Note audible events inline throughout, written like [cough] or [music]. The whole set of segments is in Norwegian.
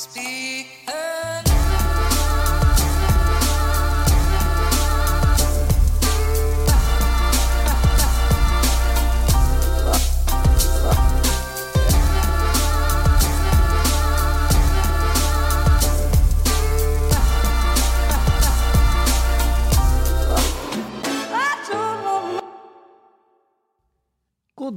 Speak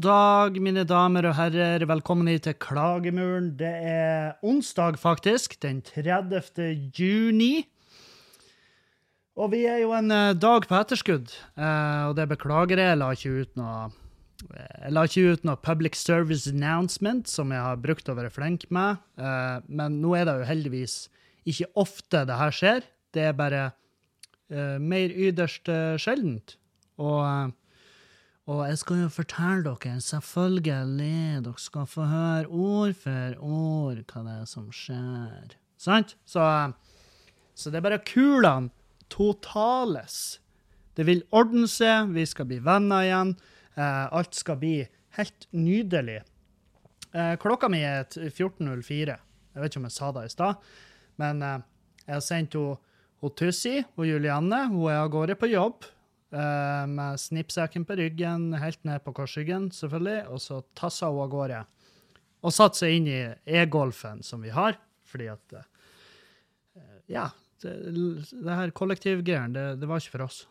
dag, mine damer og herrer. Velkommen hit til Klagemuren. Det er onsdag, faktisk. Den 30. juni. Og vi er jo en eh, dag på etterskudd, eh, og det beklager jeg. Jeg la ikke ut noe jeg la ikke ut noe public service announcement, som jeg har brukt å være flink med. Eh, men nå er det jo heldigvis ikke ofte det her skjer. Det er bare eh, mer yderst eh, sjeldent. Og eh, og jeg skal jo fortelle dere, selvfølgelig, dere skal få høre ord for ord hva det er som skjer. Sant? Så, så det er bare kulene totales. Det vil ordne seg, vi skal bli venner igjen. Eh, alt skal bli helt nydelig. Eh, klokka mi er 14.04. Jeg vet ikke om jeg sa det i stad, men eh, jeg har sendt hun Tussi og Julianne. Hun er av gårde på jobb. Eh, med snippsekken på ryggen, helt ned på korsryggen, selvfølgelig, og så tassa hun av gårde. Og satte seg inn i e-golfen som vi har, fordi at eh, Ja, det, det her kollektivgreiene, det, det var ikke for oss.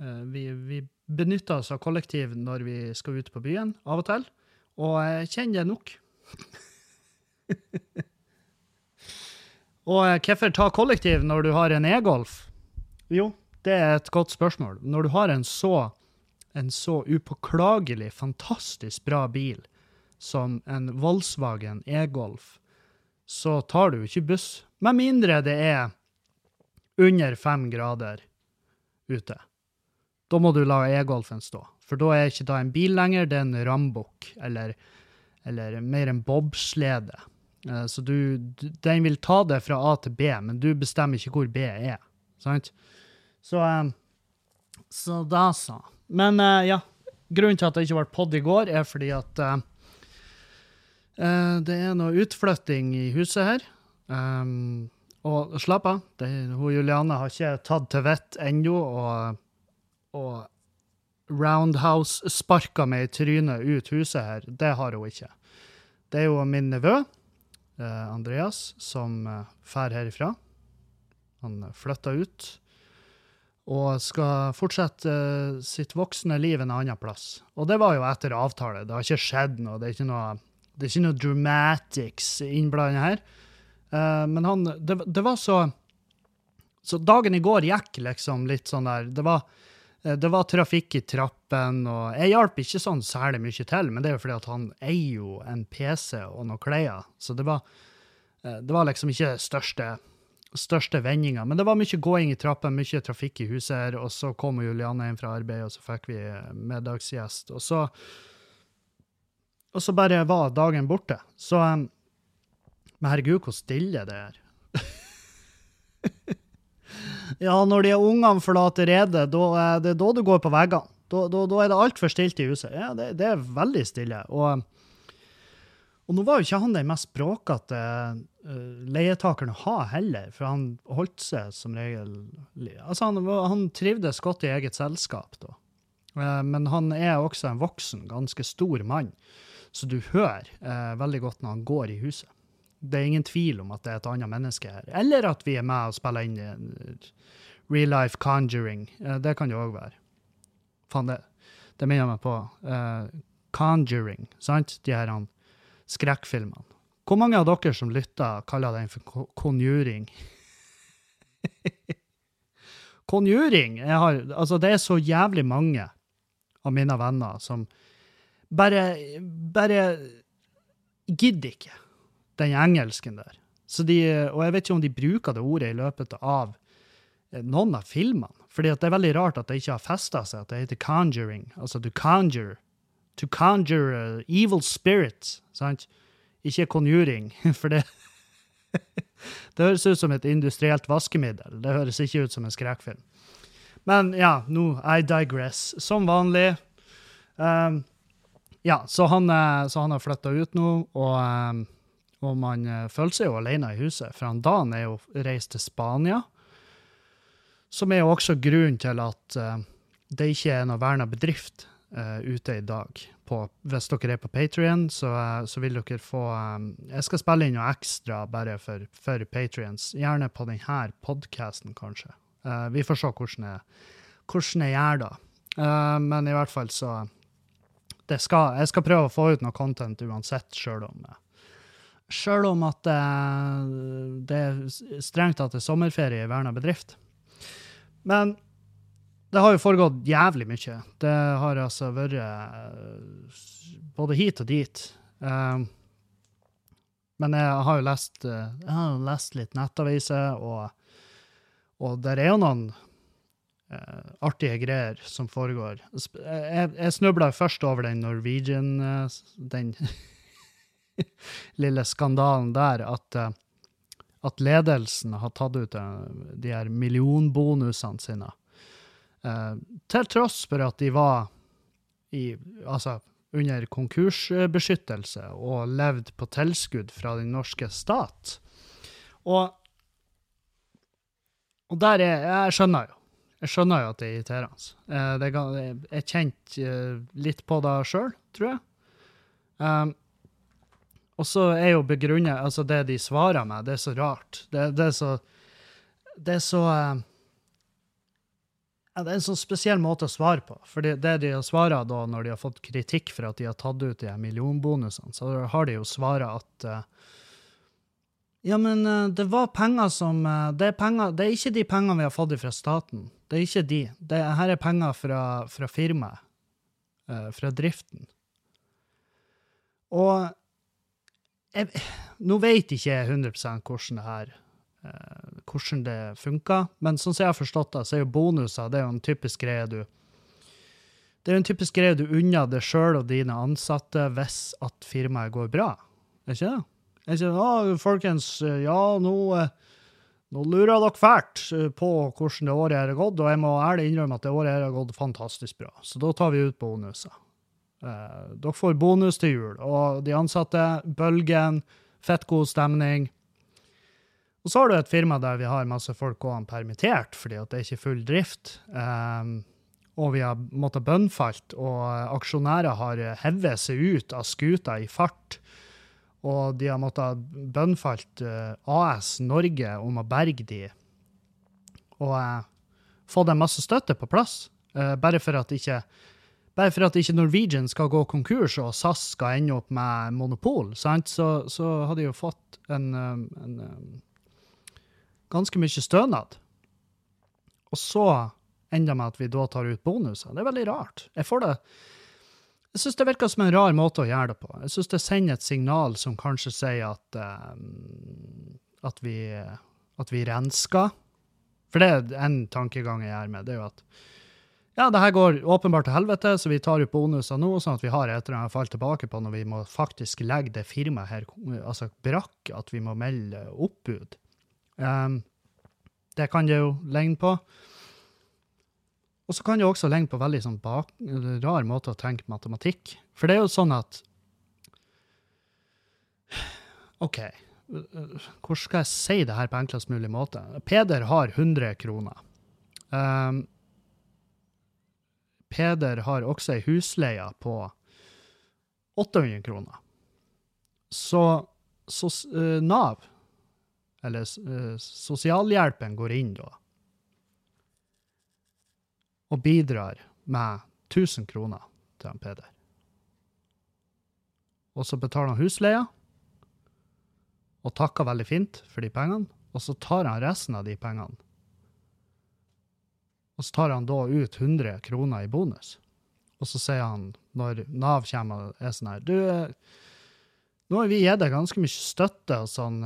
Eh, vi, vi benytter oss av kollektiv når vi skal ut på byen, av og til, og jeg kjenner det nok. [laughs] og hvorfor ta kollektiv når du har en e-golf? Jo, det er et godt spørsmål. Når du har en så, en så upåklagelig, fantastisk bra bil som en Volkswagen e-golf, så tar du ikke buss. Med mindre det er under fem grader ute. Da må du la e-golfen stå. For da er ikke da en bil lenger, det er en rambukk, eller, eller mer en bobslede. Eh, Så du, den vil ta det fra A til B, men du bestemmer ikke hvor B er. Sant? Så, eh, så da så. Men eh, ja, grunnen til at det ikke ble podd i går, er fordi at eh, det er noe utflytting i huset her. Um, og slapp av, det, hun Juliane har ikke tatt til vett ennå, og, og roundhouse-sparka meg i trynet ut huset her. Det har hun ikke. Det er jo min nevø, Andreas, som drar herifra. Han flytta ut og skal fortsette eh, sitt voksne liv en annen plass. Og det var jo etter avtale. Det har ikke skjedd noe. Det er ikke noe, det er ikke noe dramatics innblanda her. Eh, men han det, det var så Så dagen i går gikk liksom litt sånn der Det var, eh, det var trafikk i trappen, og jeg hjalp ikke sånn særlig mye til, men det er jo fordi at han eier jo en PC og noen klær, så det var, det var liksom ikke største største vendinga. Men det var mye gåing i trappen, mye trafikk i huset her, og så kom Juliane hjem fra arbeid, og så fikk vi middagsgjest. Og så Og så bare var dagen borte. Så um, Men herregud, hvor stille det er. [laughs] ja, når de ungene forlater redet, da er det da du går på veggene. Da, da, da er det altfor stilt i huset. Ja, det, det er veldig stille. Og og nå var jo ikke han den mest bråkete uh, leietakeren å ha heller, for han holdt seg som regel Altså, han, han trivdes godt i eget selskap, da. Eh, men han er også en voksen, ganske stor mann, så du hører eh, veldig godt når han går i huset. Det er ingen tvil om at det er et annet menneske her. Eller at vi er med og spiller inn eh, real life conjuring. Eh, det kan det òg være. Faen, det, det minner meg på eh, Conjuring, sant? De her han, skrekkfilmene. Hvor mange av dere som lytter, kaller den for ko- konjuring? [laughs] konjuring! Har, altså, det er så jævlig mange av mine venner som bare, bare gidder ikke den engelsken der. De, og jeg vet ikke om de bruker det ordet i løpet av eh, noen av filmene. Fordi det er veldig rart at det ikke har festa seg, at det heter conjuring. Altså du conjure. To conjure uh, evil spirits, sant? Ikke conjuring, [laughs] for det [laughs] Det høres ut som et industrielt vaskemiddel. Det høres ikke ut som en skrekkfilm. Men ja, nå I digress. Som vanlig. Um, ja, så han, eh, så han har flytta ut nå, og, um, Og man eh, føler seg jo alene i huset, for han Dan er jo reist til Spania. Som er jo også grunnen til at eh, det ikke er noe verna bedrift ute i dag. På, hvis dere er på Patrion, så, eh, så vil dere få eh, Jeg skal spille inn noe ekstra bare for, for Patrions. Gjerne på denne podkasten, kanskje. Eh, vi får se hvordan jeg, hvordan jeg gjør det. Eh, men i hvert fall så skal, Jeg skal prøve å få ut noe content uansett, sjøl om Sjøl om at det, det er strengt tatt er sommerferie i verna bedrift. Men det har jo foregått jævlig mye. Det har altså vært eh, både hit og dit. Eh, men jeg har jo lest, eh, har lest litt nettaviser, og, og der er jo noen eh, artige greier som foregår. Jeg, jeg snubla først over den Norwegian Den [laughs] lille skandalen der, at, at ledelsen har tatt ut de her millionbonusene sine. Eh, til tross for at de var i, altså, under konkursbeskyttelse og levde på tilskudd fra den norske stat. Og, og der er Jeg skjønner jo. Jeg skjønner jo at det er irriterende. Eh, jeg kjente eh, litt på det sjøl, tror jeg. Og så er jo begrunnet Altså, det de svarer med, det er så rart. Det, det er så Det er så ja, Det er en sånn spesiell måte å svare på. For det, de har svara da, når de har fått kritikk for at de har tatt ut de millionbonusene, så har de jo svara at uh, ja, men uh, det var penger som uh, det, er penger, det er ikke de pengene vi har fått fra staten. Det er ikke de. Det her er penger fra, fra firmaet. fra driften. Og jeg, nå vet ikke jeg 100 hvordan det her hvordan det funker, men sånn som jeg har forstått det, så er jo bonuser det er jo en typisk greie du Det er jo en typisk greie du unner deg sjøl og dine ansatte hvis at firmaet går bra. Er ikke det? Er ikke det? «Å, folkens, ja, nå, eh, nå lurer dere fælt eh, på hvordan det året her har gått, og jeg må ærlig innrømme at det året her har gått fantastisk bra. Så da tar vi ut bonuser. Eh, dere får bonus til jul, og de ansatte, bølgen, fett god stemning. Og så har du et firma der vi har masse folk gående permittert fordi at det er ikke full drift. Um, og vi har måttet bønnfalt, og aksjonærer har hevet seg ut av skuta i fart. Og de har måttet bønnfalt eh, AS Norge om å berge de, og uh, få dem masse støtte på plass. eh, bare for at ikke bare for at ikke Norwegian skal gå konkurs og SAS skal ende opp med monopol, sant? Så, så har de jo fått en, en, en ganske mye stønad. Og så ender det med at vi da tar ut bonuser. Det er veldig rart. Jeg får det Jeg syns det virker som en rar måte å gjøre det på. Jeg syns det sender et signal som kanskje sier at um, at vi at vi rensker. For det er en tankegang jeg gjør med, det er jo at ja, det her går åpenbart til helvete, så vi tar ut bonuser nå, sånn at vi har et eller annet å falle tilbake på når vi må faktisk legge det firmaet her altså brakk, at vi må melde oppbud. Um, det kan det jo ligne på. Og så kan det også ligne på veldig sånn bak, rar måte å tenke matematikk. For det er jo sånn at OK, hvordan skal jeg si det her på enklest mulig måte? Peder har 100 kroner. Um, Peder har også ei husleie på 800 kroner. Så, så uh, Nav, eller uh, sosialhjelpen, går inn da og bidrar med 1000 kroner til han Peder. Og så betaler han husleia, og takker veldig fint for de pengene, og så tar han resten av de pengene og så tar han da ut 100 kroner i bonus. Og så sier han, når Nav kommer og er sånn her Du, eh, nå har vi gitt deg ganske mye støtte og sånn.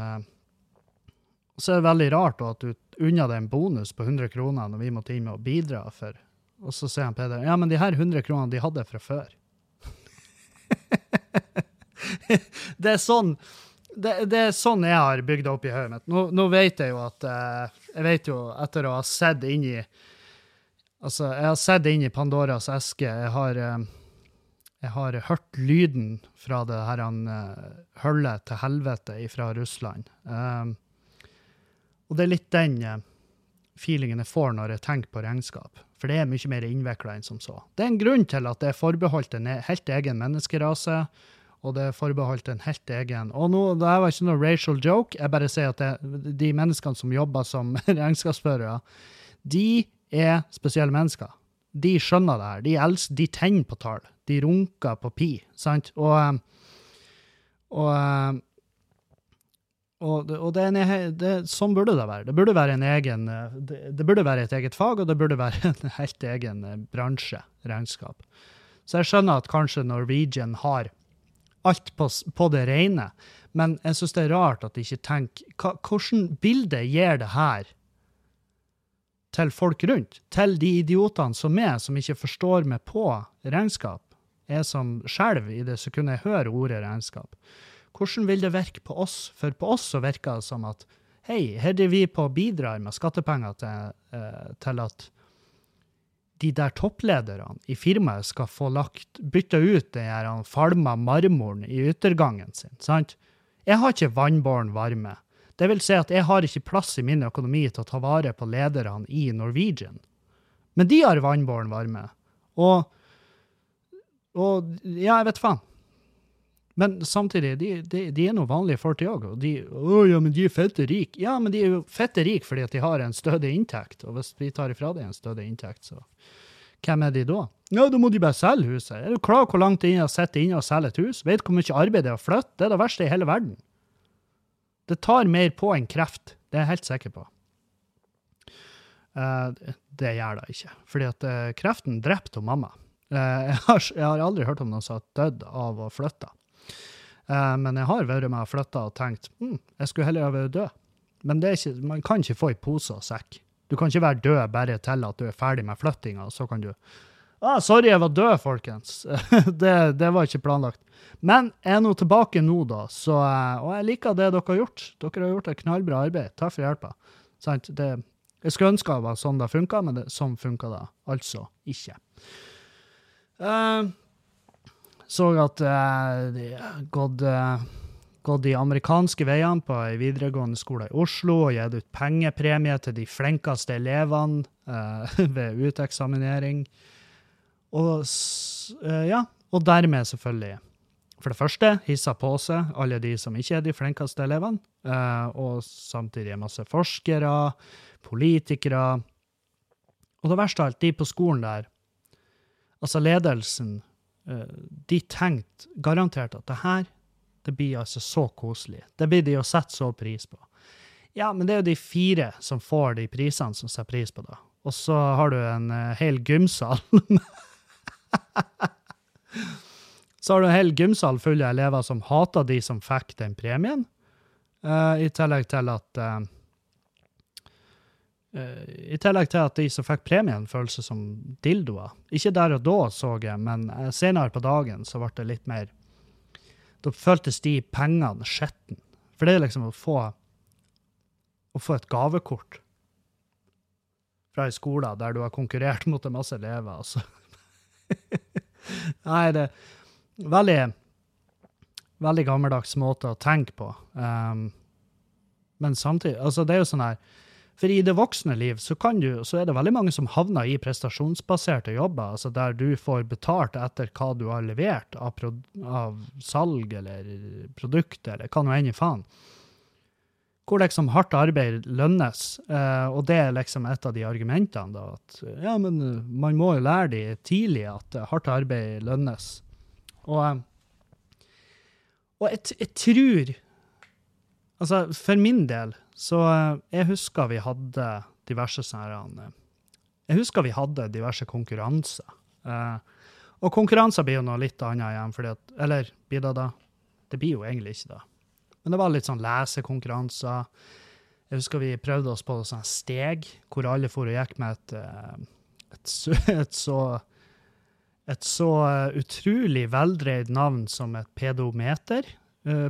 Eh, så er det veldig rart at du unna deg en bonus på 100 kroner når vi måtte inn med å bidra for. Og så sier han Peder ja, men de her 100 kronene de hadde fra før. [laughs] det er sånn det, det er sånn jeg har bygd opp i hodet mitt. Nå, nå vet jeg jo at eh, Jeg vet jo, etter å ha sett inn i Altså, jeg har sett inn i Pandoras eske. Jeg har, eh, jeg har hørt lyden fra det her uh, hullet til helvete fra Russland. Um, og det er litt den uh, feelingen jeg får når jeg tenker på regnskap. For det er mye mer innvikla enn som så. Det er en grunn til at det er forbeholdt en e-, helt egen menneskerase, og det er forbeholdt en helt egen Og nå, det var ikke noe racial joke, jeg bare sier at det, de menneskene som jobber som [laughs] regnskapsførere, de er spesielle mennesker. De skjønner det her. De, de tenner på tall. De runker på pi. sant? Og, og og, og det det, sånn burde det være. Det burde være en egen, det, det, burde være et eget fag, og det burde være en [laughs] helt egen eh, bransje, regnskap. Så jeg skjønner at kanskje Norwegian har alt på, på det rene, men jeg syns det er rart at de ikke tenker Hvilket bilde gir det her til folk rundt? Til de idiotene som er, som ikke forstår meg på regnskap? Jeg som skjelver i det sekundet jeg hører ordet regnskap. Hvordan vil det virke på oss? For på oss så virker det som at hei, her er vi på å bidrar med skattepenger til, eh, til, at de der topplederne i firmaet skal få lagt, bytta ut den falma marmoren i yttergangen sin. sant? Jeg har ikke vannbåren varme. Det vil si at jeg har ikke plass i min økonomi til å ta vare på lederne i Norwegian. Men de har vannbåren varme. Og, og ja, jeg vet faen. Men samtidig, de, de, de er nå vanlige folk, de òg. Og de å ja, men de er fette rike. Ja, men de er jo fette rike fordi at de har en stødig inntekt. Og hvis vi tar ifra dem en stødig inntekt, så hvem er de da? Ja, da må de bare selge huset. Er du klar hvor langt det er å sitte inne og selge et hus? Vet hvor mye arbeid det er å flytte? Det er det verste i hele verden. Det tar mer på enn kreft. Det er jeg helt sikker på. Uh, det gjør det ikke. Fordi at uh, kreften drepte mamma. Uh, jeg, har, jeg, har, aldri hørt om noen som har dødd av å flytte. Uh, men jeg har vært med og flytta og tenkt hm, jeg skulle heller ha vært død. Men ikke, man kan ikke få i pose og sekk. Du kan ikke være død bare til at du er ferdig med flyttinga, så kan du ah, 'Sorry, jeg var død, folkens'. [laughs] det, det, var ikke planlagt. Men jeg er nå tilbake nå, da, så, uh, og jeg liker det dere har gjort. Dere har gjort et knallbra arbeid. Takk for hjelpa. Jeg skulle ønske det var sånn det funka, men det, sånn funka det altså ikke. Uh, så at uh, de gått, uh, gått de amerikanske veiene på ei videregående skole i Oslo og gitt ut pengepremie til de flinkeste elevene uh, [laughs] ved uteksaminering. Og ja, og dermed selvfølgelig for det første hissa på seg alle de som ikke er de flinkeste elevene, og samtidig masse forskere, politikere. Og det verste av alt, de på skolen der, altså ledelsen Eh, de tenkte garantert at det her det blir altså så koselig. Det blir de å sette så pris på. Ja, men det er jo de fire som får de prisene som setter pris på det. Og så har du en uh, hel gymsal. [laughs] så har du en hel gymsal full av elever som hater de som fikk den premien, uh, i tillegg til at Eh, I tillegg til at de som fikk premien, følte som dildoer. Ikke der og da, så jeg, men eh, senere på dagen så ble det litt mer Da føltes de pengene skitne. For det er liksom å få å få et gavekort fra ei skole der du har konkurrert mot en masse elever, altså. [laughs] Nei, det er veldig Veldig gammeldags måte å tenke på. Um, men samtidig Altså, det er jo sånn her for i det voksne liv så, du, så, er det veldig mange som havner i prestasjonsbaserte jobber, altså der du får betalt etter hva du har levert av, av salg eller produkt eller hva nå enn i faen. Hvor liksom hardt arbeid lønnes, eh, og det er liksom et av de argumentene. da, At ja, men man må jo lære de tidlig at hardt arbeid lønnes. Og, eh, og jeg, jeg tror Altså, for min del så eh, jeg husker vi hadde diverse sånne eh, Jeg husker vi hadde diverse konkurranser. Eh, og konkurranser blir jo noe litt annet igjen, fordi at Eller blir det da? Det blir jo egentlig ikke det. Men det var litt sånn lesekonkurranser. Jeg husker vi prøvde oss på sånn steg, hvor alle for og gikk med et, et, [laughs] et så et så utrolig veldreid navn som et pedometer.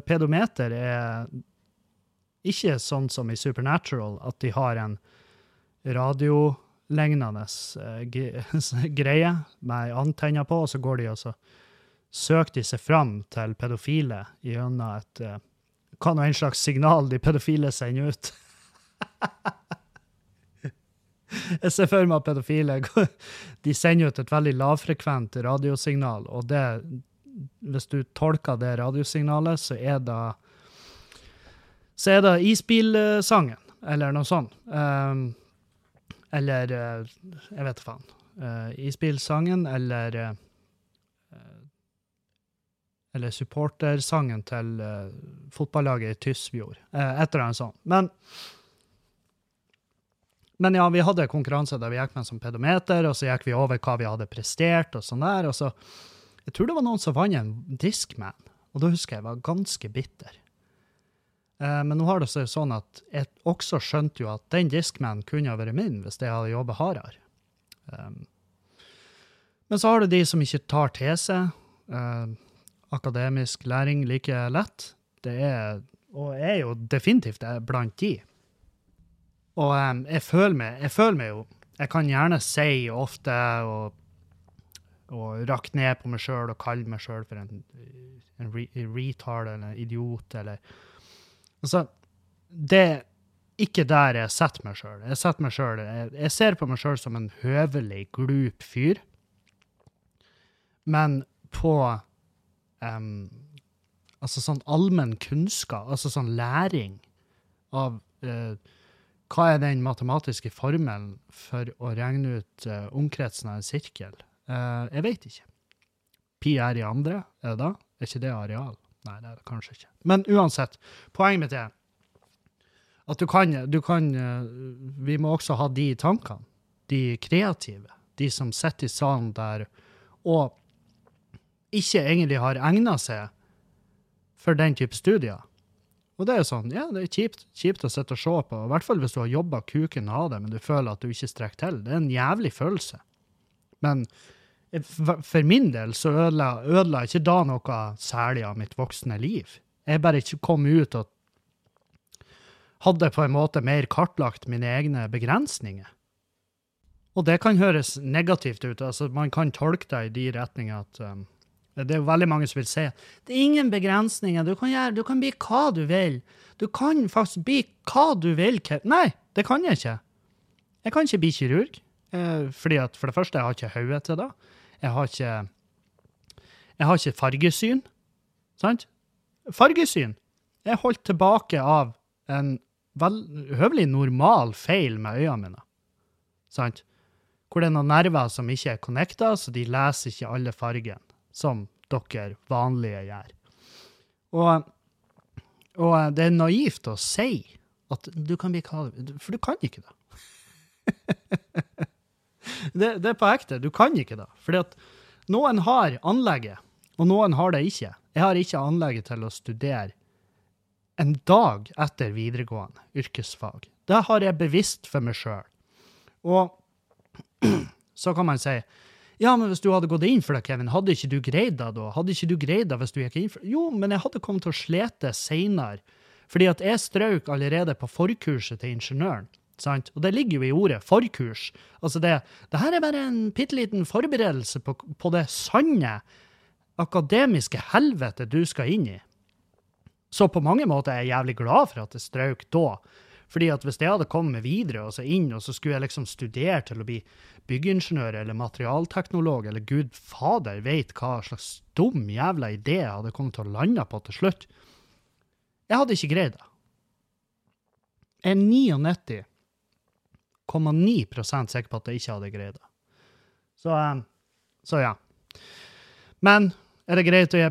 pedometer er ikke sånn som i Supernatural, at de har en radiolignende uh, [laughs] greie med antenner på, og så går de og så søker de seg fram til pedofile gjennom et uh, hva nå en slags signal de pedofile sender ut. [laughs] Jeg ser for meg pedofile de sender ut et veldig lavfrekvent radiosignal, og det, hvis du tolker det radiosignalet, så er det så er det isbilsangen, eller noe sånt. Um, eller eh, Jeg vet faen. Uh, isbilsangen eller uh, Eller supportersangen til uh, fotballaget i Tysfjord. Uh, et eller annet sånt. Men men ja, vi hadde konkurranse der vi gikk med som pedometer, og så gikk vi over hva vi hadde prestert, og sånn der. Og så Jeg tror det var noen som vant en Discman, og da husker jeg jeg var ganske bitter. Eh, men nå har det seg sånn at jeg også skjønte jo at den Discman kunne ha vært min hvis jeg hadde jobbet hardere. Um, men så har du de som ikke tar til seg uh, akademisk læring like lett. Det er, og er jo definitivt blant de. Og um, jeg, føler meg, jeg føler meg jo Jeg kan gjerne si ofte og, og rakke ned på meg sjøl og kalle meg sjøl for en, en, re, retard eller en idiot eller Altså, det er ikke der jeg setter meg sjøl. Jeg meg selv, jeg, jeg ser på meg sjøl som en høvelig, glup fyr. Men på um, Altså sånn allmenn kunnskap, altså sånn læring av uh, hva er den matematiske formelen for å regne ut uh, omkretsen av en sirkel? Uh, jeg vet ikke. Pi er i andre, er det da? Er ikke det areal? Nei, det er det kanskje ikke. Men uansett, poenget mitt er at du kan, du kan uh, Vi må også ha de tankene. De kreative. De som sitter i salen der og ikke egentlig har egna seg for den type studier. Og det er jo sånn, ja, det er kjipt, kjipt å sitte og se på, i hvert fall hvis du har jobba kuken av det, men du føler at du ikke strekker til. Det er en jævlig følelse. Men for min del så ødela, ødela ikke da noe særlig av mitt voksne liv. Jeg bare ikke kom ut og hadde på en måte mer kartlagt mine egne begrensninger. Og det kan høres negativt ut. altså Man kan tolke det i de retninger at um, det er jo veldig mange som vil si det er ingen begrensninger. Du kan, gjøre, du kan bli hva du vil. Du kan faktisk bli hva du vil. Nei, det kan jeg ikke. Jeg kan ikke bli kirurg. Eh, fordi at For det første, jeg har ikke hodet til det. Jeg har ikke Jeg har ikke fargesyn. Sant? Fargesyn er holdt tilbake av en vel, høvelig normal feil med øynene mine. Sant? Hvor det er noen nerver som ikke er connecta, så de leser ikke alle fargene som dere vanlige gjør. Og, og, det er naivt å si at du kan bli hva For du kan ikke det. [laughs] det. det. er på ekte. Du kan ikke det. Fordi at noen har anlegget, og noen har det ikke. Jeg har ikke anlegget til å studere en dag etter videregående yrkesfag. Det har jeg bevisst for meg sjøl. Og [clears throat] så kan man si ja, men hvis du hadde gått inn for det, Kevin, hadde ikke du greid det da? Hadde ikke du greid det hvis du gikk inn for det? Jo, men jeg hadde kommet til å slete seinere. Fordi at jeg strøk allerede på forkurset til ingeniøren. Sant? Og det ligger jo i ordet forkurs. Altså det, det her er bare en bitte liten forberedelse på, på det sanne akademiske helvete du skal inn i. Så på mange måter er jeg jævlig glad for at det strøk da. Fordi at hvis jeg hadde kommet videre og så inn, og så skulle jeg liksom studere til å bli byggeingeniør eller materialteknolog, eller gud fader veit hva slags dum jævla idé jeg hadde kommet til å lande på til slutt. Jeg hadde ikke greid det. Jeg er 99,9 sikker på at jeg ikke hadde greid det. Så, eh, så ja. Men er det greit å gi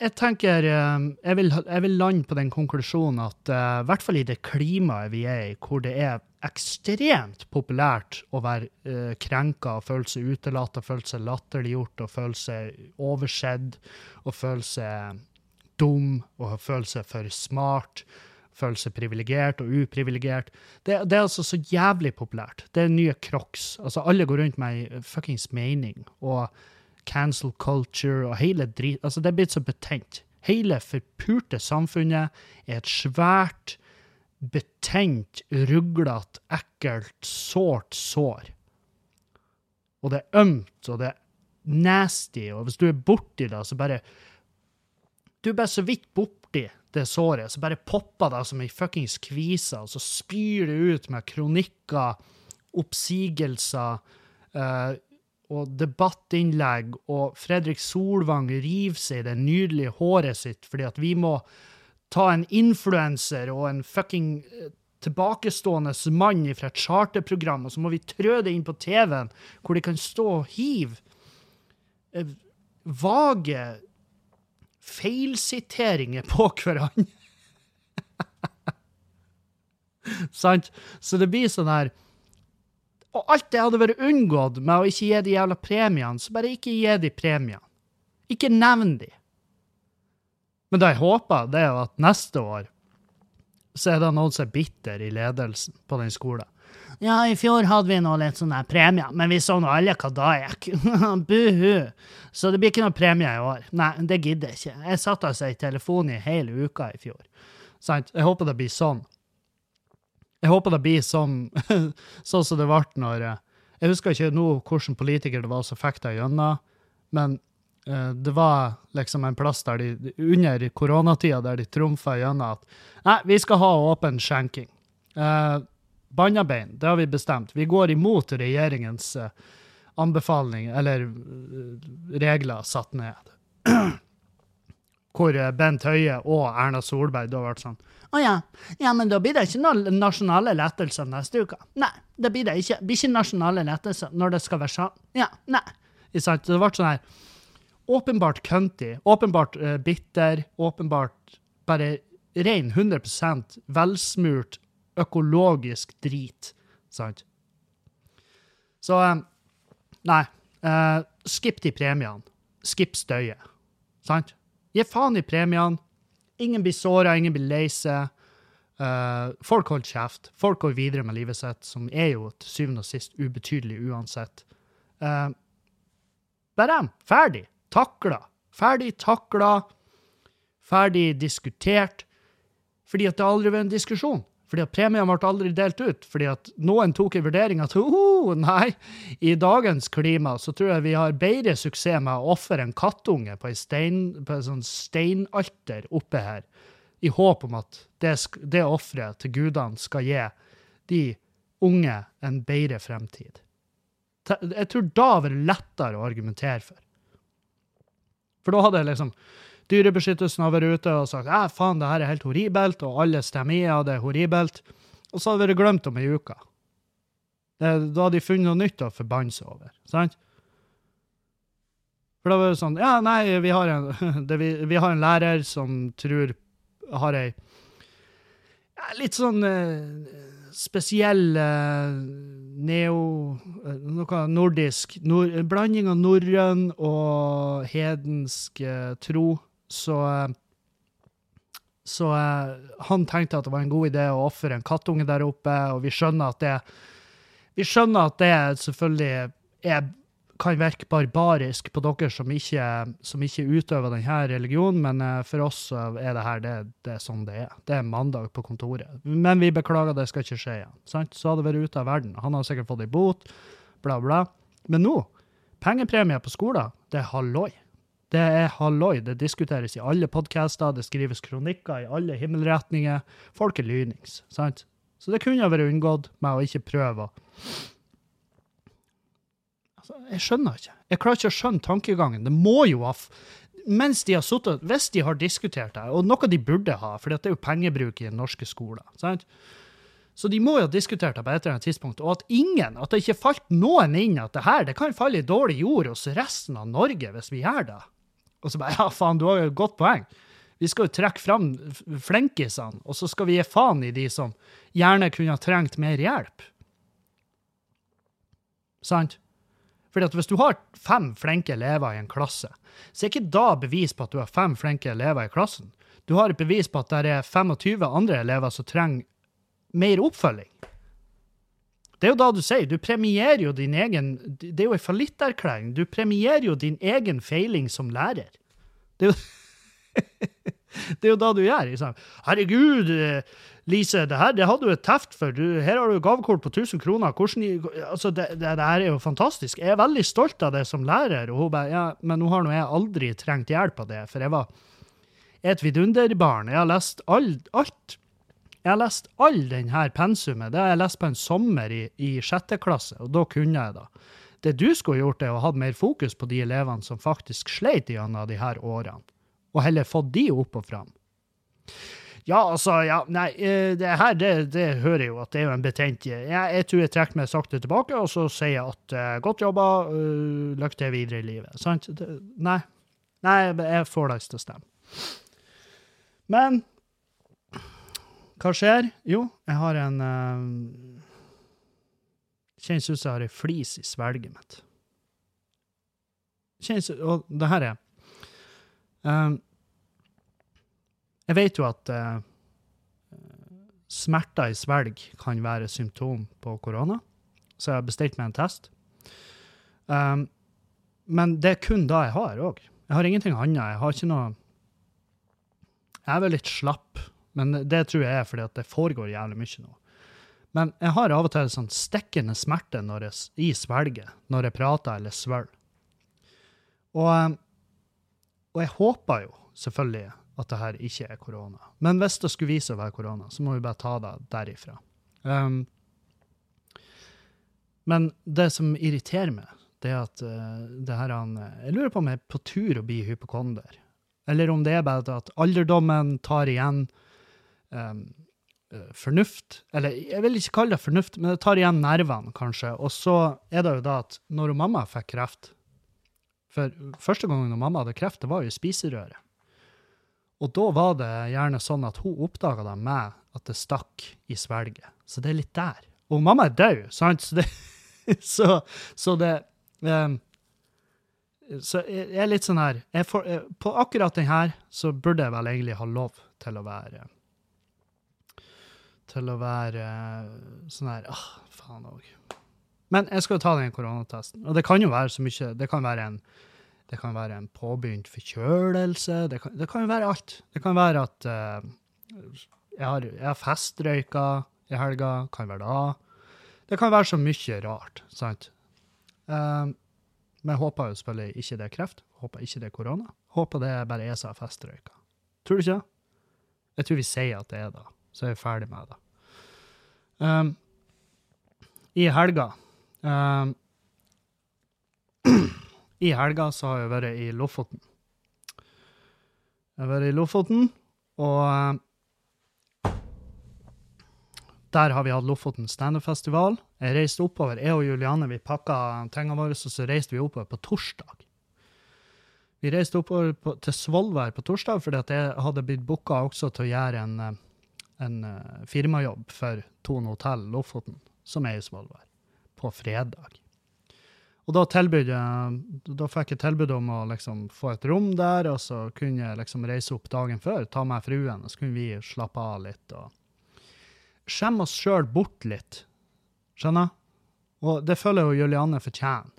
jeg tenker eh, jeg vil, jeg vil, lande på den konklusjonen at uh, i hvert fall i det klimaet vi er i, hvor det er ekstremt populært å være uh, krenka og føle seg utelatt og føle seg latterliggjort og føle seg oversett og føle seg dum og føle seg for smart, føle seg privilegert og uprivilegert. Det, det, er altså så jævlig populært. Det er nye crocs. Altså, alle går rundt med ei fuckings mening. og cancel culture og hele drit... Altså, det er blitt så betent. Hele forpurte samfunnet er et svært, betent, ruglete, ekkelt, sårt sår. Og det er ømt, og det er nasty, og hvis du er borti det, så bare Du er bare så vidt borti det såret, så bare popper det som ei fuckings kvise, og så spyr det ut med kronikker, oppsigelser uh, og debattinnlegg, og Fredrik Solvang river seg i det nydelige håret sitt fordi at vi må ta en influenser og en fucking eh, tilbakestående mann fra et charterprogram, og så må vi trø det inn på TV-en, hvor de kan stå og hive eh, vage feilsiteringer på hverandre. [laughs] Sant? Så det blir sånn her Og alt det hadde vært unngått med å ikke gi de jævla premiene, så bare ikke gi de premiene. Ikke nevn de. Men det jeg håper, det er jo at neste år så er det noen som er bitter i ledelsen på den skolen. Ja, i fjor hadde vi noe litt sånne premier, men vi så nå alle hva da gikk. [laughs] Buhu. Så det blir ikke noe premie i år. Nei, det gidder jeg ikke. Jeg satt altså i telefon i hele uka i fjor. Sant? Jeg håper det blir sånn. Jeg håper det blir sånn [laughs] sånn som det ble når eh, Jeg husker ikke nå hvilken politiker det var som fikk det gjennom, men uh, det var liksom en plass der de, under koronatida der de trumfa gjennom at nei, vi skal ha åpen skjenking. Uh, Bannabein, det har vi bestemt. Vi går imot regjeringens uh, anbefaling, eller regler satt ned. [clears throat] Hvor Bent Høie og Erna Solberg da ble sånn å ja. ja, men da blir det ikke noen nasjonale lettelser neste uke. Nei, det blir det ikke. Det blir ikke nasjonale lettelser når det skal være sånn. Ja, nei. Det ble sånn her åpenbart cunty, åpenbart bitter, åpenbart bare ren 100% velsmurt økologisk drit. Sant? Så um, Nei. Uh, skip de premiene. Skip støyet. Sant? Gi faen i premiene. Ingen blir såra, ingen blir lei seg. Uh, folk holder kjeft. Folk går videre med livet sitt, som er jo til syvende og sist ubetydelig uansett. Uh, bare ferdig. Takla. Ferdig takla. Ferdig diskutert. Fordi at det aldri vært en diskusjon. Fordi at premiene ble aldri delt ut. Fordi at noen tok en vurdering at oh, nei, i dagens klima så tror jeg vi har bedre suksess med å ofre en kattunge på, stein, på et sånn steinalter oppe her, i håp om at det, det offeret til gudene skal gi de unge en bedre fremtid. Jeg tror da var det lettere å argumentere for. For da hadde jeg liksom Dyrebeskyttelsen har vært ute og sagt ja, faen, det her er helt horribelt, og alle stemmer i, at det er horribelt. Og så hadde det vært glemt om ei uke. Da hadde de funnet noe nytt å forbanne seg over. sant? For da var det sånn Ja, nei, vi har en, [laughs] det, vi, vi, har en lærer som tror Har ei ja, litt sånn eh, spesiell eh, neo... Eh, noe nordisk. Nord, blanding av norrøn og hedensk eh, tro så så han tenkte at det var en god idé å ofre en kattunge der oppe, og vi skjønner at det vi skjønner at det selvfølgelig er, kan virke barbarisk på dere som ikke, som ikke utøver denne religionen, men eh, for oss er det her det, det, er sånn det er. Det er mandag på kontoret. Men vi beklager, det skal ikke skje igjen. Sant? Så hadde det vært ute av verden. Han hadde sikkert fått ei bot, bla, bla. Men nå, pengepremie på skolen, det er halloi. Det er halloi. Det diskuteres i alle podkaster, det skrives kronikker i alle himmelretninger. Folk er lynings, sant? Så det kunne vært unngått med å ikke prøve altså, Jeg skjønner ikke. Jeg klarer ikke å skjønne tankegangen. Det må jo ha mens de har suttet, Hvis de har diskutert det, og noe de burde ha, for det er jo pengebruk i den norske skolen sant? Så de må jo ha diskutert det på et eller annet tidspunkt. Og at ingen, at det ikke falt noen inn at det her det kan falle i dårlig jord hos resten av Norge hvis vi gjør det. Og så bare Ja, faen, du har jo et godt poeng. Vi skal jo trekke fram flinkisene, og så skal vi gi faen i de som gjerne kunne ha trengt mer hjelp. Sant? Fordi at hvis du har fem flinke elever i en klasse, så er ikke da bevis på at du har fem flinke elever i klassen. Du har et bevis på at det er 25 andre elever som trenger mer oppfølging. Det er jo da du sier. Du premierer jo din egen Det er jo en fallitterklæring. Du premierer jo din egen feiling som lærer. Det er jo [laughs] Det er jo da du gjør. Liksom. Herregud, Lise, det her det hadde du et teft for. Du, her har du gavekort på 1000 kroner. Hvordan, altså, det, det, det, her er jo fantastisk. Jeg er veldig stolt av det som lærer. Og hun bare, ja, men nå har nå jeg aldri trengt hjelp av det, for jeg var et vidunderbarn. Jeg har lest all, alt. Jeg har lest all denne pensumet. Det har jeg lest på en sommer i, i sjette klasse, og da kunne jeg det. Det du skulle gjort, er å ha mer fokus på de elevene som faktisk sleit gjennom de her årene, og heller fått de opp og fram. Ja, altså, ja, nei, eh, det her, det, det hører jo at det er jo en betent jeg, jeg tror jeg trekker meg sakte tilbake, og så sier jeg at uh, godt jobba, uh, lykke til videre i livet. Sant? Det, nei. Nei, jeg får deg til å stemme. Men hva skjer? Jo, jeg har en uh, Kjennes ut som jeg har ei flis i svelget mitt. Kjennes Og det her er um, Jeg vet jo at uh, smerter i svelg kan være symptom på korona, så jeg har bestilt meg en test. Um, men det er kun da jeg har òg. Jeg har ingenting annet. Jeg har ikke noe Jeg er vel litt slapp, men det tror jeg er fordi at det foregår jævlig mye nå. Men jeg har av og til sånn stikkende smerte jeg, i svelget når jeg prater eller svelger. Og, um, og jeg håper jo selvfølgelig at det her ikke er korona. Men hvis det skulle vise å være korona, så må vi bare ta det derifra. Um, men det som irriterer meg, det er at uh, det her han Jeg lurer på om jeg er på tur å bli hypokonder. Eller om det er bare at alderdommen tar igjen um, fornuft. Eller jeg vil ikke kalle det fornuft, men det tar igjen nervene, kanskje. Og så er det jo da at når mamma fikk kreft For første gangen mamma hadde kreft, det var jo i spiserøret. Og da var det gjerne sånn at hun oppdaga det med at det stakk i svelget. Så det er litt der. Og mamma er død, sant? Så det, [laughs] så, så det um, Så jeg er litt sånn her får, På akkurat den her så burde jeg vel egentlig ha lov til å være Til å være sånn her ah, faen òg. Men jeg skal jo ta den koronatesten. Og det kan jo være så mye Det kan være en kan være en påbegynt forkjølelse. Det kan, det kan jo være alt. Det kan være at uh, jeg har, jeg har festrøyka i helga. Kan være da. Det kan være så mye rart, sant? Uh, men jeg håper jo selvfølgelig ikke det er kreft. Håper ikke det er korona. Håper det er bare jeg som festrøyka. Tror du ikke det? Jeg tror vi sier at det er det, så er vi ferdig med det. Um, I helga um, [clears throat] I helga så har jeg vært i Lofoten. Jeg har vært i Lofoten, og uh, der har vi hatt Lofoten standup-festival. Jeg reiste oppover, jeg og Juliane vi pakka tingene våre, og så reiste vi oppover på torsdag. Vi reiste oppover på, til Svolvær på torsdag fordi jeg hadde blitt booka også til å gjøre en, en uh, firmajobb for Tone Hotell Lofoten, som er i Svolvær, på fredag. Og da, tilbud, da fikk jeg tilbud om å liksom få et rom der, og så kunne jeg liksom reise opp dagen før, ta med fruen, og så kunne vi slappe av litt og skjemme oss sjøl bort litt. Skjønner? Og det føler jo Julianne fortjener.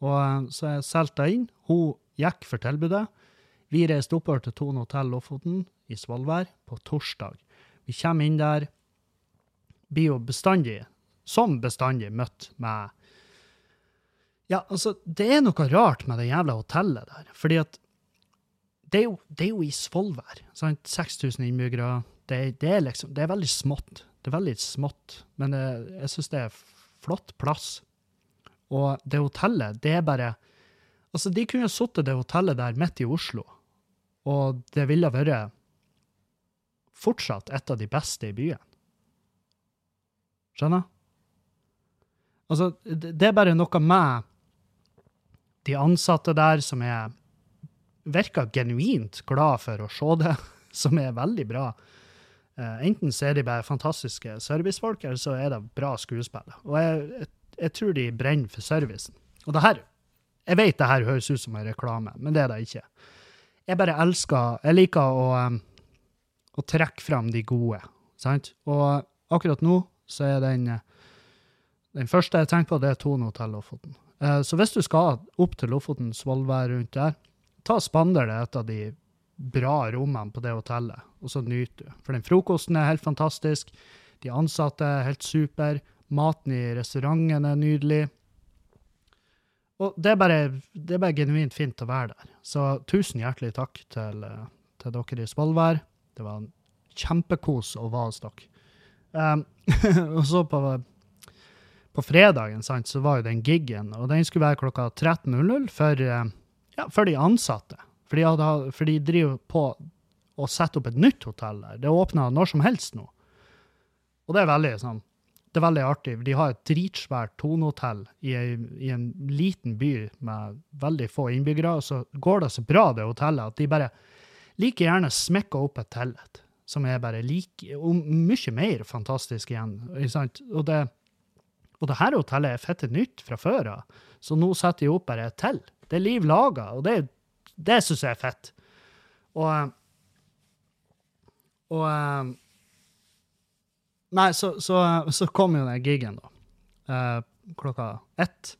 Og eh, så jeg solgte inn. Hun gikk for tilbudet. Vi reiste oppover til Tone hotell Lofoten i Svolvær på torsdag. Vi kommer inn der, blir jo bestandig, som bestandig, møtt med Ja, altså, det er noe rart med det jævla hotellet der. Fordi at det er jo, det er jo i Svolvær. 6000 innbyggere. Det, det, er liksom, det er veldig smått. Det er veldig smått, men det, jeg syns det er flott plass. Og det hotellet, det er bare Altså, de kunne sittet det hotellet der midt i Oslo, og det ville vært fortsatt et av de beste i byen. Skjønner? Altså, det er bare noe med de ansatte der som er virker genuint glad for å se det, [laughs] som er veldig bra. Uh, enten så er de bare fantastiske servicefolk, eller så er det bra skuespill. Og jeg, jeg, jeg, tror de brenner for servicen. Og det her Jeg vet det her høres ut som en reklame, men det er det ikke. Jeg bare elsker Jeg liker å, um, å trekke fram de gode, sant? Og akkurat nå så er den den første jeg tenker på, det er Tone hotell Lofoten. Uh, så hvis du skal opp til Lofoten, Svolvær, rundt der, ta spander deg et av de bra rommene på det hotellet, og så nyter du. For den frokosten er helt fantastisk. De ansatte er helt super. Maten i restauranten er nydelig. Og det er, bare, det er bare genuint fint å være der. Så tusen hjertelig takk til, eh, til dere i Svolvær. Det var en kjempekos å være hos dere. Um, [laughs] og så på, på fredagen sant, så var jo den gigen, og den skulle være klokka 13.00 for, eh, ja, for de ansatte. For de, hadde, for de driver på å sette opp et nytt hotell der. Det åpna når som helst nå. Og det er veldig sånn det er veldig artig. De har et dritsvært tonehotell i, i, en liten by med veldig få innbyggere. Og så går det så bra, det hotellet, at de bare like gjerne smekka opp et tellet som er bare like, og mye mer fantastisk igjen. Og det, og det her hotellet er fitte nytt fra før av, så nå setter de opp bare et til. Det er liv laga, og det, det syns jeg er fett. Og, og Nei, så, så, så, kom jo den gigen, da. Eh, klokka ett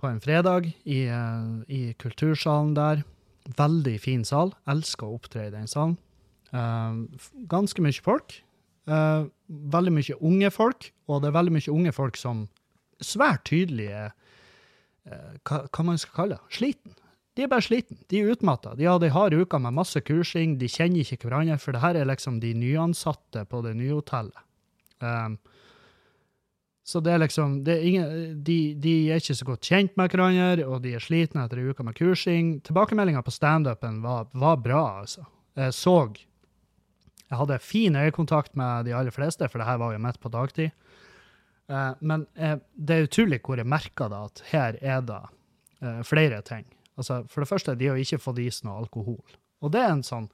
på en fredag i, uh, i, kultursalen der. Veldig fin sal. Elsker å opptre i den salen. Uh, ganske mye folk. Uh, veldig mye unge folk, og det er veldig mye unge folk som svært tydelige er hva, hva man skal kalle det, sliten. De er bare sliten. De er utmatta. De hadde ei hard uke med masse kursing, de kjenner ikke hverandre, for det her er liksom de nyansatte på det nye hotellet. Um, så det er liksom det er ingen, de, de, er ikke så godt kjent med hverandre, og de er slitne etter ei uke med kursing. Tilbakemeldinga på standupen var, var bra, altså. Jeg så Jeg hadde fin øyekontakt med de aller fleste, for det her var jo midt på dagtid. Uh, men uh, det er utrolig hvor jeg merker da at her er det uh, flere ting. Altså, for det første, de har ikke fått i seg noe alkohol. Og det er en sånn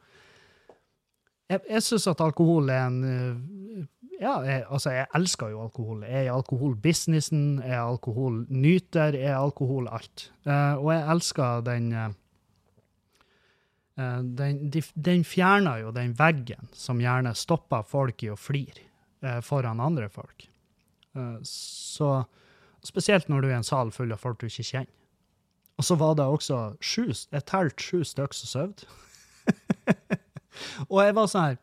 Jeg, jeg syns at alkohol er en eh, Ja, jeg, altså, jeg elsker jo alkohol. Jeg er alkoholbusinessen, jeg er alkoholnyter, jeg er alkohol alt. Uh, og jeg elsker den uh, den, de, den, fjerner jo den veggen som gjerne stopper folk i å flire uh, foran andre folk. så Spesielt når du er i en sal full av folk du ikke kjenner. Og så var det også sju, jeg telte sju stykker som sov. [laughs] og jeg var sånn her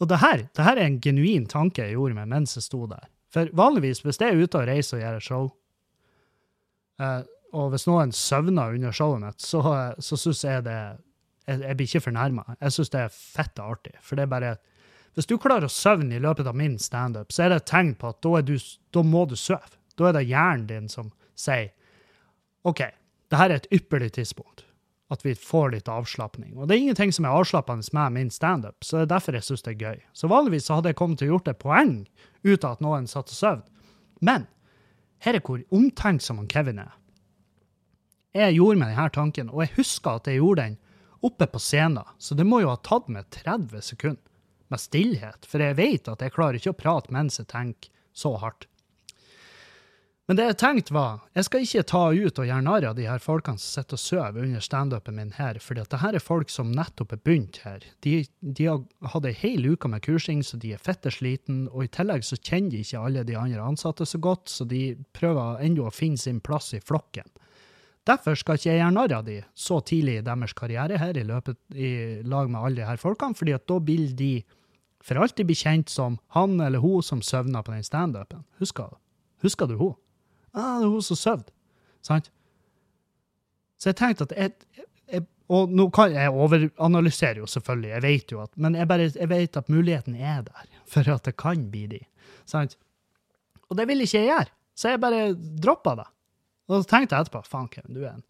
Og det her, det her er en genuin tanke jeg gjorde meg mens jeg sto der. For vanligvis, hvis jeg er ute og reiser og gjør et show, eh, og hvis noen søvner under showet mitt, så, så syns jeg det jeg, jeg, blir ikke fornærma. Jeg syns det er fett artig. For det er bare Hvis du klarer å søvne i løpet av min standup, så er det et tegn på at da, du, da må du sove. Da er det hjernen din som sier OK, det her er et ypperlig tidspunkt. At vi får litt avslapning. Og det er ingenting som er avslappende med min standup, så det er derfor jeg syns det er gøy. Så vanligvis hadde jeg kommet til å gjort et poeng ut av at noen satt og sov. Men her er hvor omtenksom han Kevin er. Jeg gjorde meg denne tanken, og jeg husker at jeg gjorde den oppe på scenen, så det må jo ha tatt meg 30 sekunder med stillhet, for jeg vet at jeg klarer ikke å prate mens jeg tenker så hardt. Men det jeg tenkte var, jeg skal ikke ta ut og gjøre narr av de her folkene som sitter og sover under standupen min her, for det her er folk som nettopp er begynt her. De, de har hatt ei hel uke med kursing, så de er fitte sliten, og i tillegg så kjenner de ikke alle de andre ansatte så godt, så de prøver ennå å finne sin plass i flokken. Derfor skal ikke jeg gjøre narr av de så tidlig i deres karriere her i, løpet, i lag med alle de her folkene, fordi at da vil de for alltid bli kjent som han eller hun som søvna på den standupen. Husker, husker du hun? Ah, det er hun som sov. Sant? Så jeg tenkte at jeg, jeg, Og nå kan jeg overanalysere jo, selvfølgelig, jeg vet jo at Men jeg, bare, jeg vet at muligheten er der for at det kan bli de. Sant? Og det vil ikke jeg gjøre, så jeg bare droppa det. Og så tenkte jeg etterpå faen, Kevin, du er en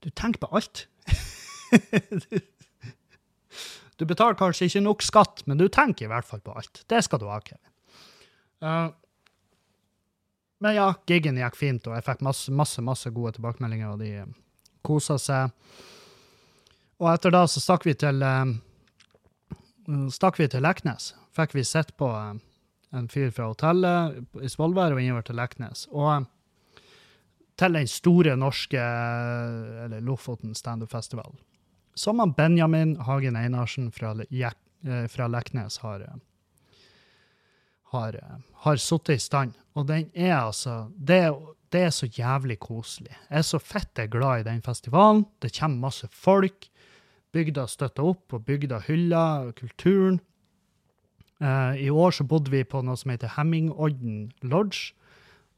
Du tenker på alt. [laughs] du betaler kanskje ikke nok skatt, men du tenker i hvert fall på alt. Det skal du ha, Kevin. Uh, men ja, gigen gikk fint, og jeg fikk masse, masse, masse gode tilbakemeldinger, og de eh, kosa seg. Og etter da så stakk vi til uh, stakk vi til Leknes. Fikk vi sett på en fyr fra hotellet i Svolvær og innover til Leknes. Og til den store norske, eller Lofoten standup-festival. Som han Benjamin Hagen Einarsen fra, fra Leknes har har, har sittet i stand. Og den er altså det, det, er så jævlig koselig. Jeg er så fett glad i den festivalen. Det kommer masse folk. bygda støtter opp, og bygda hylla kulturen. Uh, I år så bodde vi på noe som heter Hemmingodden Lodge.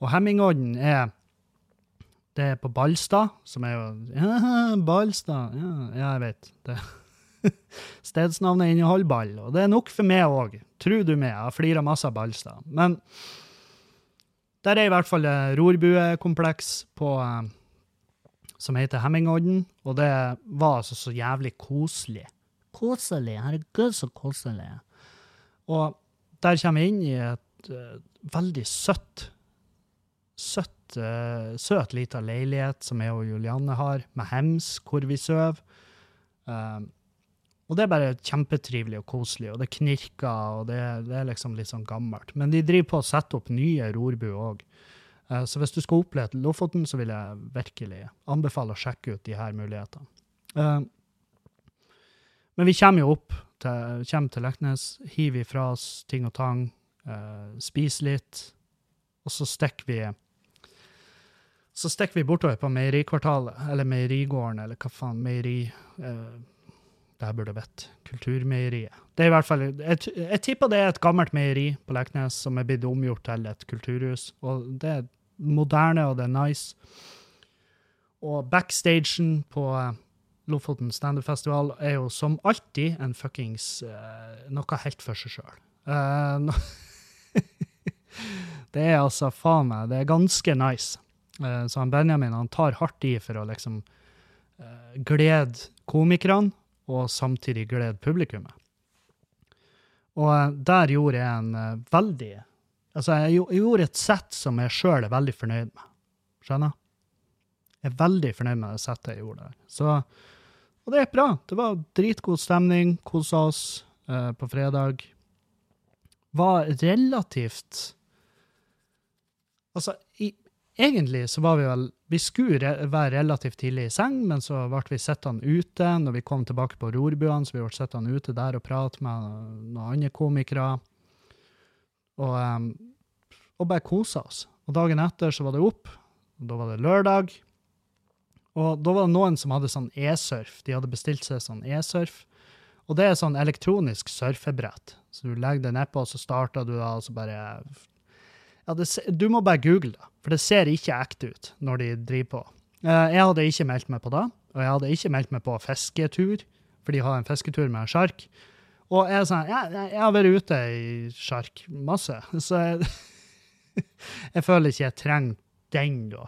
Og Hemmingodden er det er på Ballstad, som er jo ja, Ballstad, ja, ja, jeg vet. Det. [laughs] Stedsnavnet inneholder ball, og det er nok for meg òg. Tro du meg, jeg har flira masse av Ballstad. Men der er i hvert fall rorbuekompleks på eh, som heter Hemmingodden, og det var altså så jævlig koselig. Koselig, herregud, så koselig. Og der kommer vi inn i et uh, veldig søtt, søtt, uh, søt lita leilighet som jeg og Julianne har, med hems hvor vi sover. Um, og det er bare kjempetrivelig og koselig, og det knirker, og det, det er liksom litt sånn gammelt. Men de driver på å sette opp nye rorbuer òg. Uh, så hvis du skal oppleve Lofoten, så vil jeg virkelig anbefale å sjekke ut de her mulighetene. Uh, men vi kommer jo opp til, kommer til Leknes, hiver ifra oss ting og tang, uh, spiser litt, og så stikker vi så stikker vi bortover på meierikvartalet, eller meierigården, eller hva faen, meieri uh, Det her burde jeg vite. Kulturmeieriet. Det er i hvert fall, Jeg, jeg tipper det er et gammelt meieri på Leknes som er blitt omgjort til et kulturhus. Og det er moderne, og det er nice. Og backstagen på uh, Lofoten standup-festival er jo som alltid en fuckings uh, noe helt for seg sjøl. No [laughs] det er altså faen meg Det er ganske nice. Så han Benjamin han tar hardt i for å liksom glede komikerne, og samtidig glede publikummet. Og der gjorde jeg en veldig Altså, jeg, gjorde et sett som jeg sjøl er veldig fornøyd med. Skjønner? Jeg er veldig fornøyd med det settet jeg gjorde der. Så og det gikk bra. Det var dritgod stemning. Kosa oss eh, på fredag. Var relativt Altså, i, egentlig så var vi vel Vi skulle re være relativt tidlig i seng, men så ble vi sittende ute når vi kom tilbake på rorbuene, så vi ble sittende ute der og prate med noen andre komikere. Og, um, og bare kosa oss. Og dagen etter så var det opp. Og da var det lørdag. Og da var det noen som hadde sånn e-surf. De hadde bestilt seg sånn e-surf. Og det er sånn elektronisk surfebrett. Så du legger det nedpå, og så starter du da, og så bare ja, det, Du må bare google det, for det ser ikke ekte ut når de driver på. Eh, jeg hadde ikke meldt meg på det, og jeg hadde ikke meldt meg på fisketur, for de har en fisketur med en sjark. Og jeg, sånn, jeg, jeg har vært ute i sjark masse, [laughs] så jeg, jeg føler ikke jeg trenger den, da.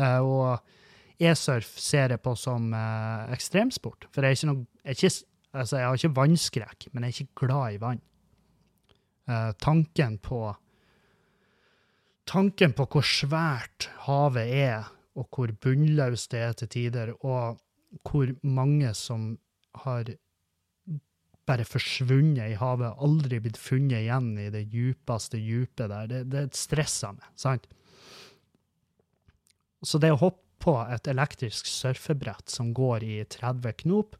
Eh, og e-surf ser jeg på som eh, ekstremsport. For jeg, er ikke noe, jeg, altså jeg har ikke vannskrekk, men jeg er ikke glad i vann. Tanken på Tanken på hvor svært havet er, og hvor bunnløst det er til tider, og hvor mange som har bare forsvunnet i havet, aldri blitt funnet igjen i det djupeste djupet der, det, det stresser meg, sant? Så det å hoppe på et elektrisk surfebrett som går i 30 knop,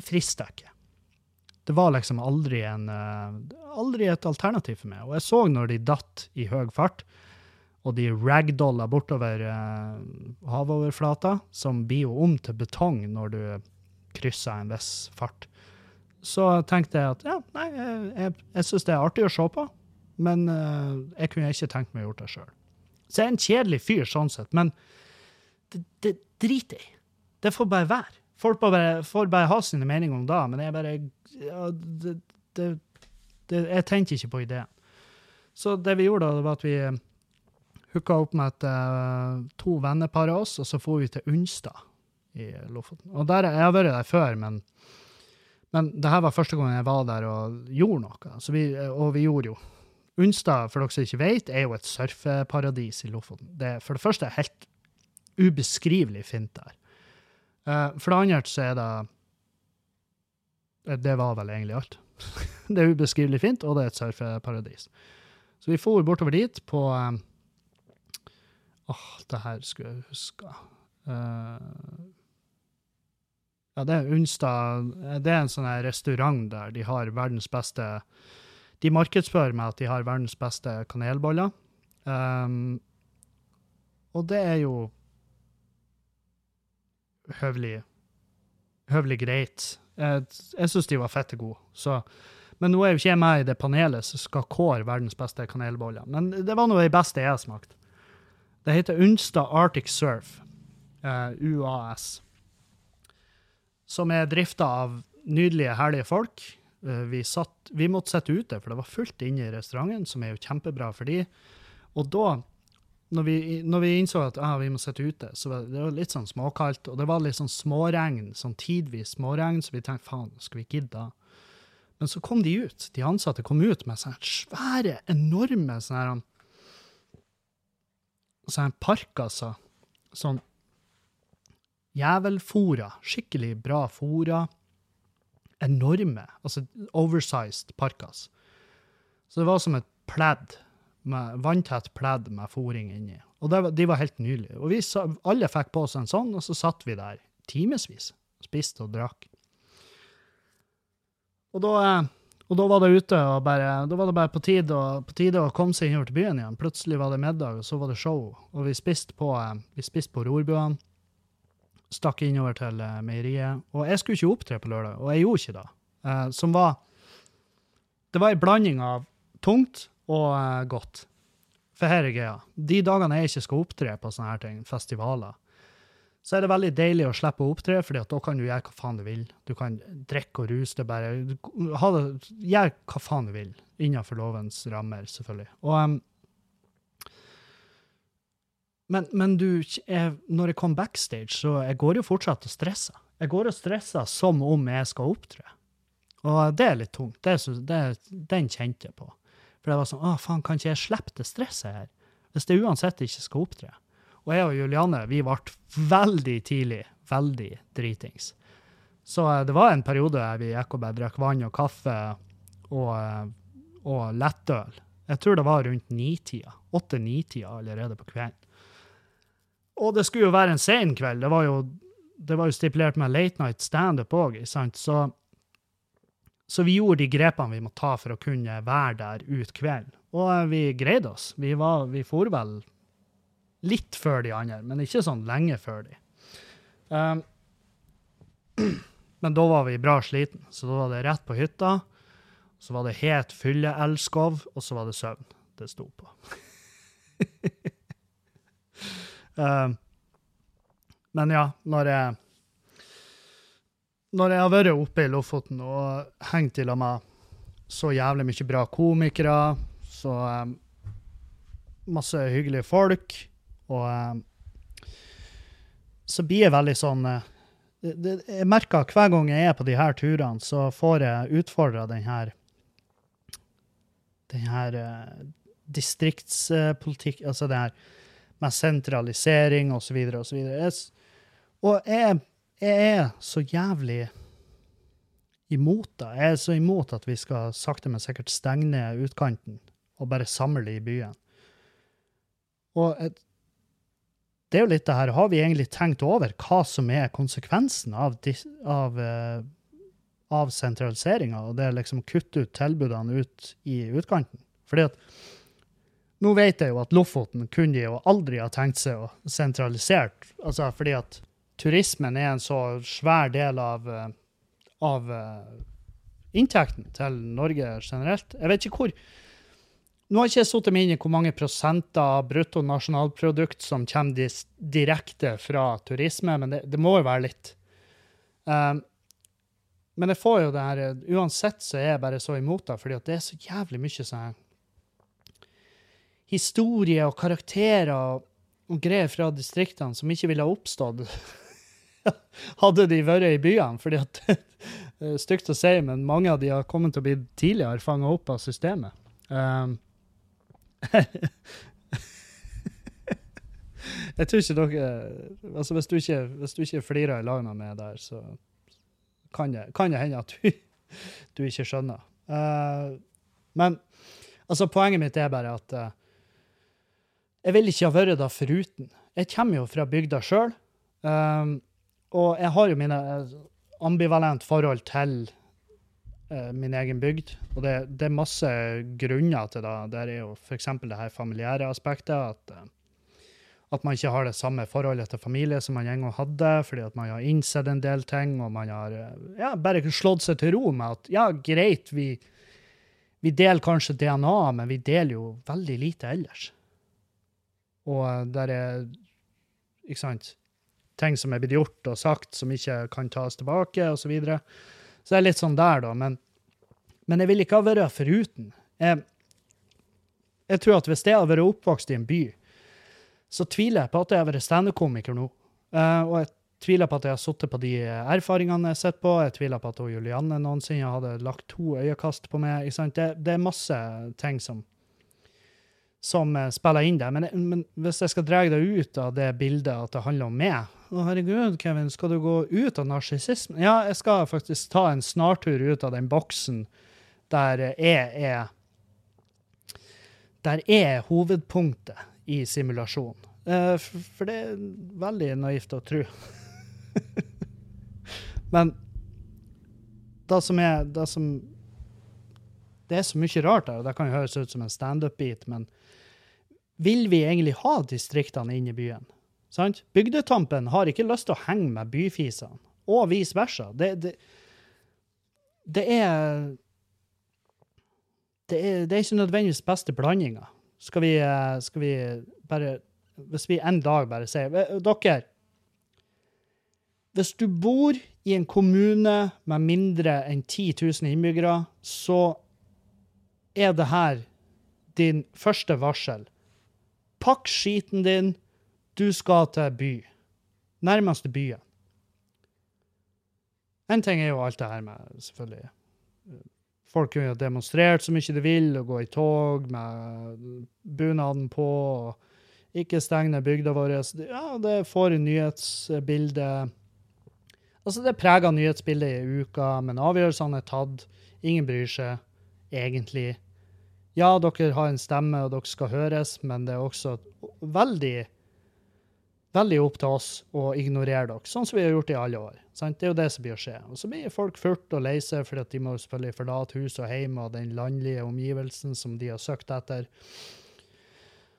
frister ikke. Det var liksom aldri, en, aldri et alternativ for meg. Og jeg så når de datt i høy fart, og de ragdolla bortover eh, havoverflata, som blir jo om til betong når du krysser en viss fart, så tenkte jeg at ja, nei, jeg, jeg, jeg syns det er artig å se på, men eh, jeg kunne ikke tenkt meg å gjøre det sjøl. Så jeg er en kjedelig fyr sånn sett, men det, det driter jeg i. Det får bare være. Folk bare, får bare ha sine meninger om det, men jeg bare ja, det, det, det, Jeg tenker ikke på ideen. Så det vi gjorde, da, var at vi eh, hooka opp med et, uh, to vennepar av oss, og så dro vi til Unstad i Lofoten. Og der, Jeg har vært der før, men, men det her var første gang jeg var der og gjorde noe. Vi, og vi gjorde jo Unstad, for dere som ikke vet, er jo et surfeparadis i Lofoten. Det er for det første helt ubeskrivelig fint der. Uh, for det andre så er det Det var vel egentlig alt. [laughs] det er ubeskrivelig fint, og det er et surfeparadis. Så vi for bortover dit på um, Åh, oh, det her skulle jeg huske. Uh, ja, det er Unstad Det er en sånn restaurant der de har verdens beste De markedsfører med at de har verdens beste kanelboller. Um, og det er jo høvelig høvelig greit. Jeg, jeg syns de var fette gode. Men nå er jo ikke jeg med i det panelet som skal kåre verdens beste kanelboller. Men det var nå de beste jeg har smakt. Det heter Unstad Arctic Surf, eh, UAS, som er drifta av nydelige, herlige folk. Eh, vi, satt, vi måtte sitte ute, for det var fullt inne i restauranten, som er jo kjempebra for de. Og da, når vi, når vi innså at ah, vi må sitte ute, så var det, var litt sånn småkaldt, og det var litt sånn småregn, sånn tidvis småregn, så vi tenkte faen, skal vi gidde? Men så kom de ut. De ansatte kom ut med sånne svære, enorme sånne sånne parkasser. Sånn jævelfora. Skikkelig bra fora. Enorme. Altså oversized parkas. Så det var som et pledd, med vanntett pledd med fòring inni. Og var- de var helt nydelige. Og vi alle fikk på oss en sånn, og så satt vi der timevis. Spiste og drakk. Og da, eh, og da var det ute, og bare, da var det bare på tide, å- på tide å komme seg innover til byen igjen. Plutselig var det middag, og så var det show. Og vi spiste på, eh, vi spiste på Rorbuene. Stakk innover til eh, meieriet. Og jeg skulle ikke opptre på lørdag, og jeg gjorde ikke det. Eh, som var Det var ei blanding av tungt og uh, godt. For her er greia. De dagene jeg ikke skal opptre på sånne her ting, festivaler, så er det veldig deilig å slippe å opptre, fordi da kan du gjøre hva faen du vil. Du kan drikke og ruse deg bare. Ha det, hva faen du vil, innenfor lovens rammer, selvfølgelig. Og, um, men, men du, jeg, når jeg kom backstage, så jeg går jo fortsatt og stresser. Jeg går og stresser som om jeg skal opptre. Og det er litt tungt. Det, det, den kjente jeg på. For det var sånn, å faen, kan ikke jeg slippe det stresset her? Hvis det uansett ikke skal opptre. Og jeg og Juliane, vi ble veldig tidlig, veldig dritings. Så eh, det var en periode der vi gikk og bare drakk vann og kaffe og, eh, og lettøl. Jeg tror det var rundt nitida. Åtte-nitida allerede på kvelden. Og det skulle jo være en sen kveld. Det var jo, det var jo stipulert med late night standup òg. Så, så vi gjorde de grepene vi må ta for å kunne være der ut kvelden. Og eh, vi greide oss. Vi, var, vi for vel litt før de andre, men ikke sånn lenge før de. Um, [clears throat] men da var vi bra sliten, så da var det rett på hytta. Så var det het fylleelskov, og så var det søvn det sto på. um, [laughs] men ja, når jeg Når jeg har vært oppe i Lofoten og hengt i lag med så jævlig mye bra komikere, så um, masse hyggelige folk, og um, så blir jeg veldig sånn uh, det, Jeg merker at hver gang jeg er på de her turene, så får jeg utfordra den her den her uh, distriktspolitikk, altså det her med sentralisering og så videre og så. Jeg, og jeg, jeg er så jævlig imot det. Jeg er så imot at vi skal sakte, men sikkert stenge ned utkanten og bare samle det i byen. Og et, det er jo litt det her, har vi egentlig tenkt over hva som er konsekvensen av, av, eh, av sentraliseringa, og det er liksom kutte ut tilbudene ut i utkanten? Fordi at nå vet jeg jo at Lofoten kunne de jo aldri ha tenkt seg å sentralisere. altså fordi at turismen er en så svær del av, eh, av eh, inntekten til Norge generelt. Jeg vet ikke hvor nå har ikke jeg satt meg inn i hvor mange prosenter av bruttonasjonalprodukt som kommer direkte fra turisme, men det, det må jo være litt. Um, men jeg får jo det her Uansett så er jeg bare så imot det, fordi at det er så jævlig mye sånn historie og karakterer og, og greier fra distriktene som ikke ville ha oppstått [laughs] [laughs] hadde de vært i byene. fordi at [laughs] stygt å si, men mange av de har kommet til å bli tidligere fanga opp av systemet. Um, [laughs] jeg tror ikke dere altså Hvis du ikke, hvis du ikke flirer i lag med meg der, så kan det, kan det hende at du, du ikke skjønner. Uh, men altså, poenget mitt er bare at uh, jeg vil ikke ha vært der foruten. Jeg kommer jo fra bygda sjøl, og jeg har jo mine eh, ambivalent forhold til eh, min egen bygd. Og det, det er masse grunner til det. Der er jo f.eks. det her familiære aspektet. At, eh, At man ikke har det samme forholdet til familie som man en gang hadde, fordi at man har innsett en del ting, og man har ja, bare slått seg til ro med at ja, greit, vi, vi deler kanskje DNA, men vi deler jo veldig lite ellers. Og der er ikke sant, ting som er blitt gjort og sagt som ikke kan tas tilbake, osv. Så, videre. så det er litt sånn der, da. Men, men jeg vil ikke ha vært foruten. Jeg, jeg tror at hvis jeg hadde vært oppvokst i en by, så tviler jeg på at jeg har vært standup-komiker nå. Uh, og jeg tviler på at jeg har sittet på de erfaringene jeg sett på. Jeg tviler på at Julianne noensinne hadde lagt to øyekast på meg. Det, det, er masse ting som, som uh, spiller inn der. Men, men, hvis jeg skal dra deg ut av det bildet at det handler om meg Å, herregud, Kevin, skal du gå ut av narsissismen? Ja, jeg skal faktisk ta en snartur ut av den boksen der jeg er Der er hovedpunktet i simulasjon. Uh, for det er veldig naivt å tro. [laughs] Men det som er det som Det er så mye rart der, og det kan jo høres ut som en standup-bit, men vil vi egentlig ha distriktene inn i byen? Sant? Bygdetampen har ikke lyst til å henge med byfisene, og vice versa. Det, det, det er det er, det er ikke nødvendigvis beste blandinga. Skal vi, eh, skal vi bare Hvis vi en dag bare sier Dere, hvis du bor i en kommune med mindre enn 10 000 innbyggere, så er det her din første varsel. Pakk skiten din, du skal til by. Nærmeste byen. En ting er jo alt det her med selvfølgelig Folk kunne demonstrert så mye de vil, og gå i tog med bunaden på. og Ikke stenge ned bygda vår. Ja, det får nyhetsbildet Altså, det preger nyhetsbildet i uka, men avgjørelsene er tatt. Ingen bryr seg, egentlig. Ja, dere har en stemme, og dere skal høres, men det er også veldig veldig opp til oss å ignorere dere, sånn som vi har gjort i alle år. Sant? Det er jo det som blir å skje. Og så blir folk furt og lei seg fordi de må selvfølgelig forlate hus og hjem og den landlige omgivelsen som de har søkt etter.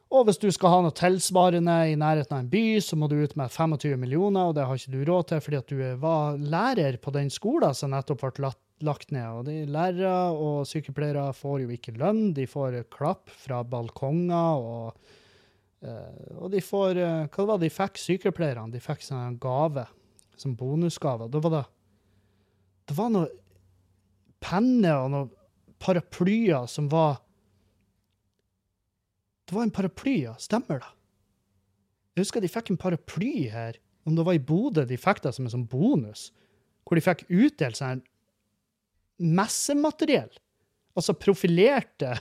Og hvis du skal ha noe tilsvarende i nærheten av en by, så må du ut med 25 millioner, og det har ikke du råd til fordi at du var lærer på den skolen som nettopp ble lagt ned. Og de lærere og sykepleiere får jo ikke lønn, de får klapp fra balkonger og og de får uh, Hva var det de fikk, sykepleierne? De fikk sånn gave, som bonusgave. Da var det Det var noe penner og noen paraplyer som var Det var en paraply, ja. Stemmer det? Jeg husker de fikk en paraply her. Om det var i Bodø de fikk det som en sånn bonus. Hvor de fikk utdelt sånn messemateriell. Altså profilerte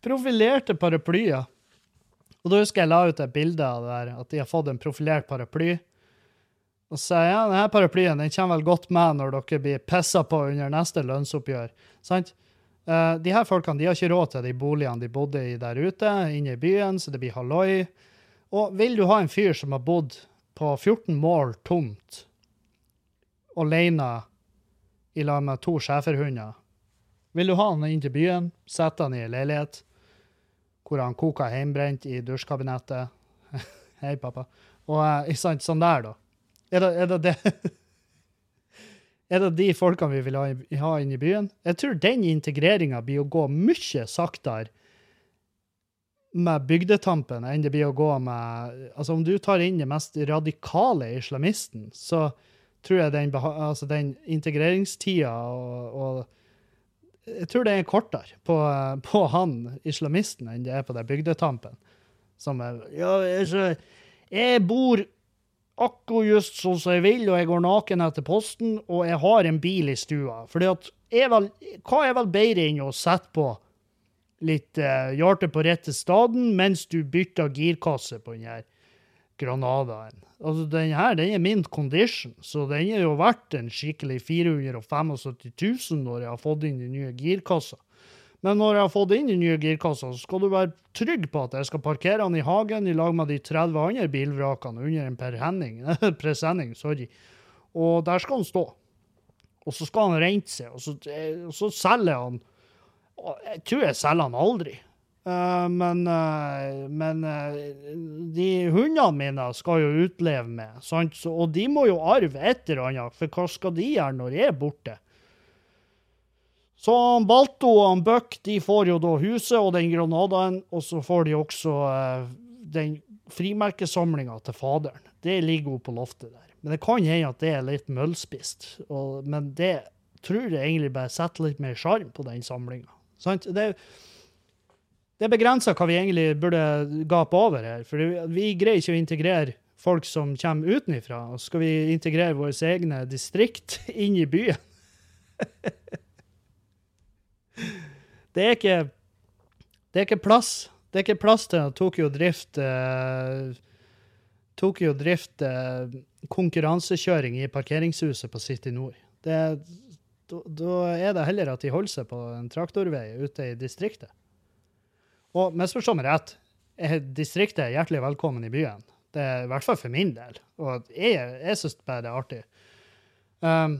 Profilerte paraplyer. Og da husker jeg la ut et bilde av det der, at de har fått en profilert paraply. Og så sier jeg ja, denne paraplyen den kommer vel godt med når dere blir pissa på under neste lønnsoppgjør. Sant? Uh, de her folkene de har ikke råd til de boligene de bodde i der ute, inne i byen, så det blir halloi. Og vil du ha en fyr som har bodd på 14 mål tomt, alene i lag med to schæferhunder, vil du ha han inn til byen, sette han i en leilighet, hvor han koka hjemmebrent i dusjkabinettet. [laughs] Hei, pappa. Og uh, sant, sånn der, da. Er det er det, det? [laughs] er det de folkene vi vil ha, ha inn i byen? Jeg tror den integreringa blir å gå mye saktere med bygdetampen enn det blir å gå med Altså, om du tar inn den mest radikale islamisten, så tror jeg den, altså den integreringstida og, og jeg tror det er kortere på, på, han islamisten enn det er på den bygdetampen. Som er Ja, jeg, jeg bor akkurat just sånn som jeg vil, og jeg går naken etter posten, og jeg har en bil i stua. Fordi at er vel, Hva er vel bedre enn å sette på litt uh, hjerte på rette staden mens du bytter girkasse på den her Granadaen? Altså, den her den er min condition, så den er jo verdt en skikkelig 475 000 når jeg har fått inn den nye girkassa. Men når jeg har fått inn den nye girkassa, så skal du være trygg på at jeg skal parkere den i hagen i lag med de 30 andre bilvrakene under en [laughs] presenning. sorry. Og der skal han stå. Og så skal han rente seg, og så, og så selger han Jeg tror jeg selger han aldri. Eh, men uh, men uh, de hundene mine skal jo utleve med, sant? Så, og de må jo arve et eller annet, for hva skal de gjøre når jeg er borte? Så Balto og Buck de får jo da huset og den granadaen, og så får de også den frimerkesamlinga til faderen. Det ligger jo på loftet der. Men det kan hende at det er litt møllspist, men det tror jeg egentlig bare setter litt mer sjarm på den samlinga. Sant? Det, det er begrensa hva vi egentlig burde gape over her, for vi greier ikke å integrere folk som kommer utenfra. Og skal vi integrere våre egne distrikt inn i byen? [laughs] det er ikke Det er ikke plass. Det er ikke plass til at Tokyo Drift eh, Tokyo Drift eh, konkurransekjøring i parkeringshuset på City Nord. Da er det heller at de holder seg på en traktorvei ute i distriktet. Og misforstå meg rett, er distriktet er hjertelig velkommen i byen. Det er i hvert fall for min del. Og jeg, jeg syns bare det er artig. Um,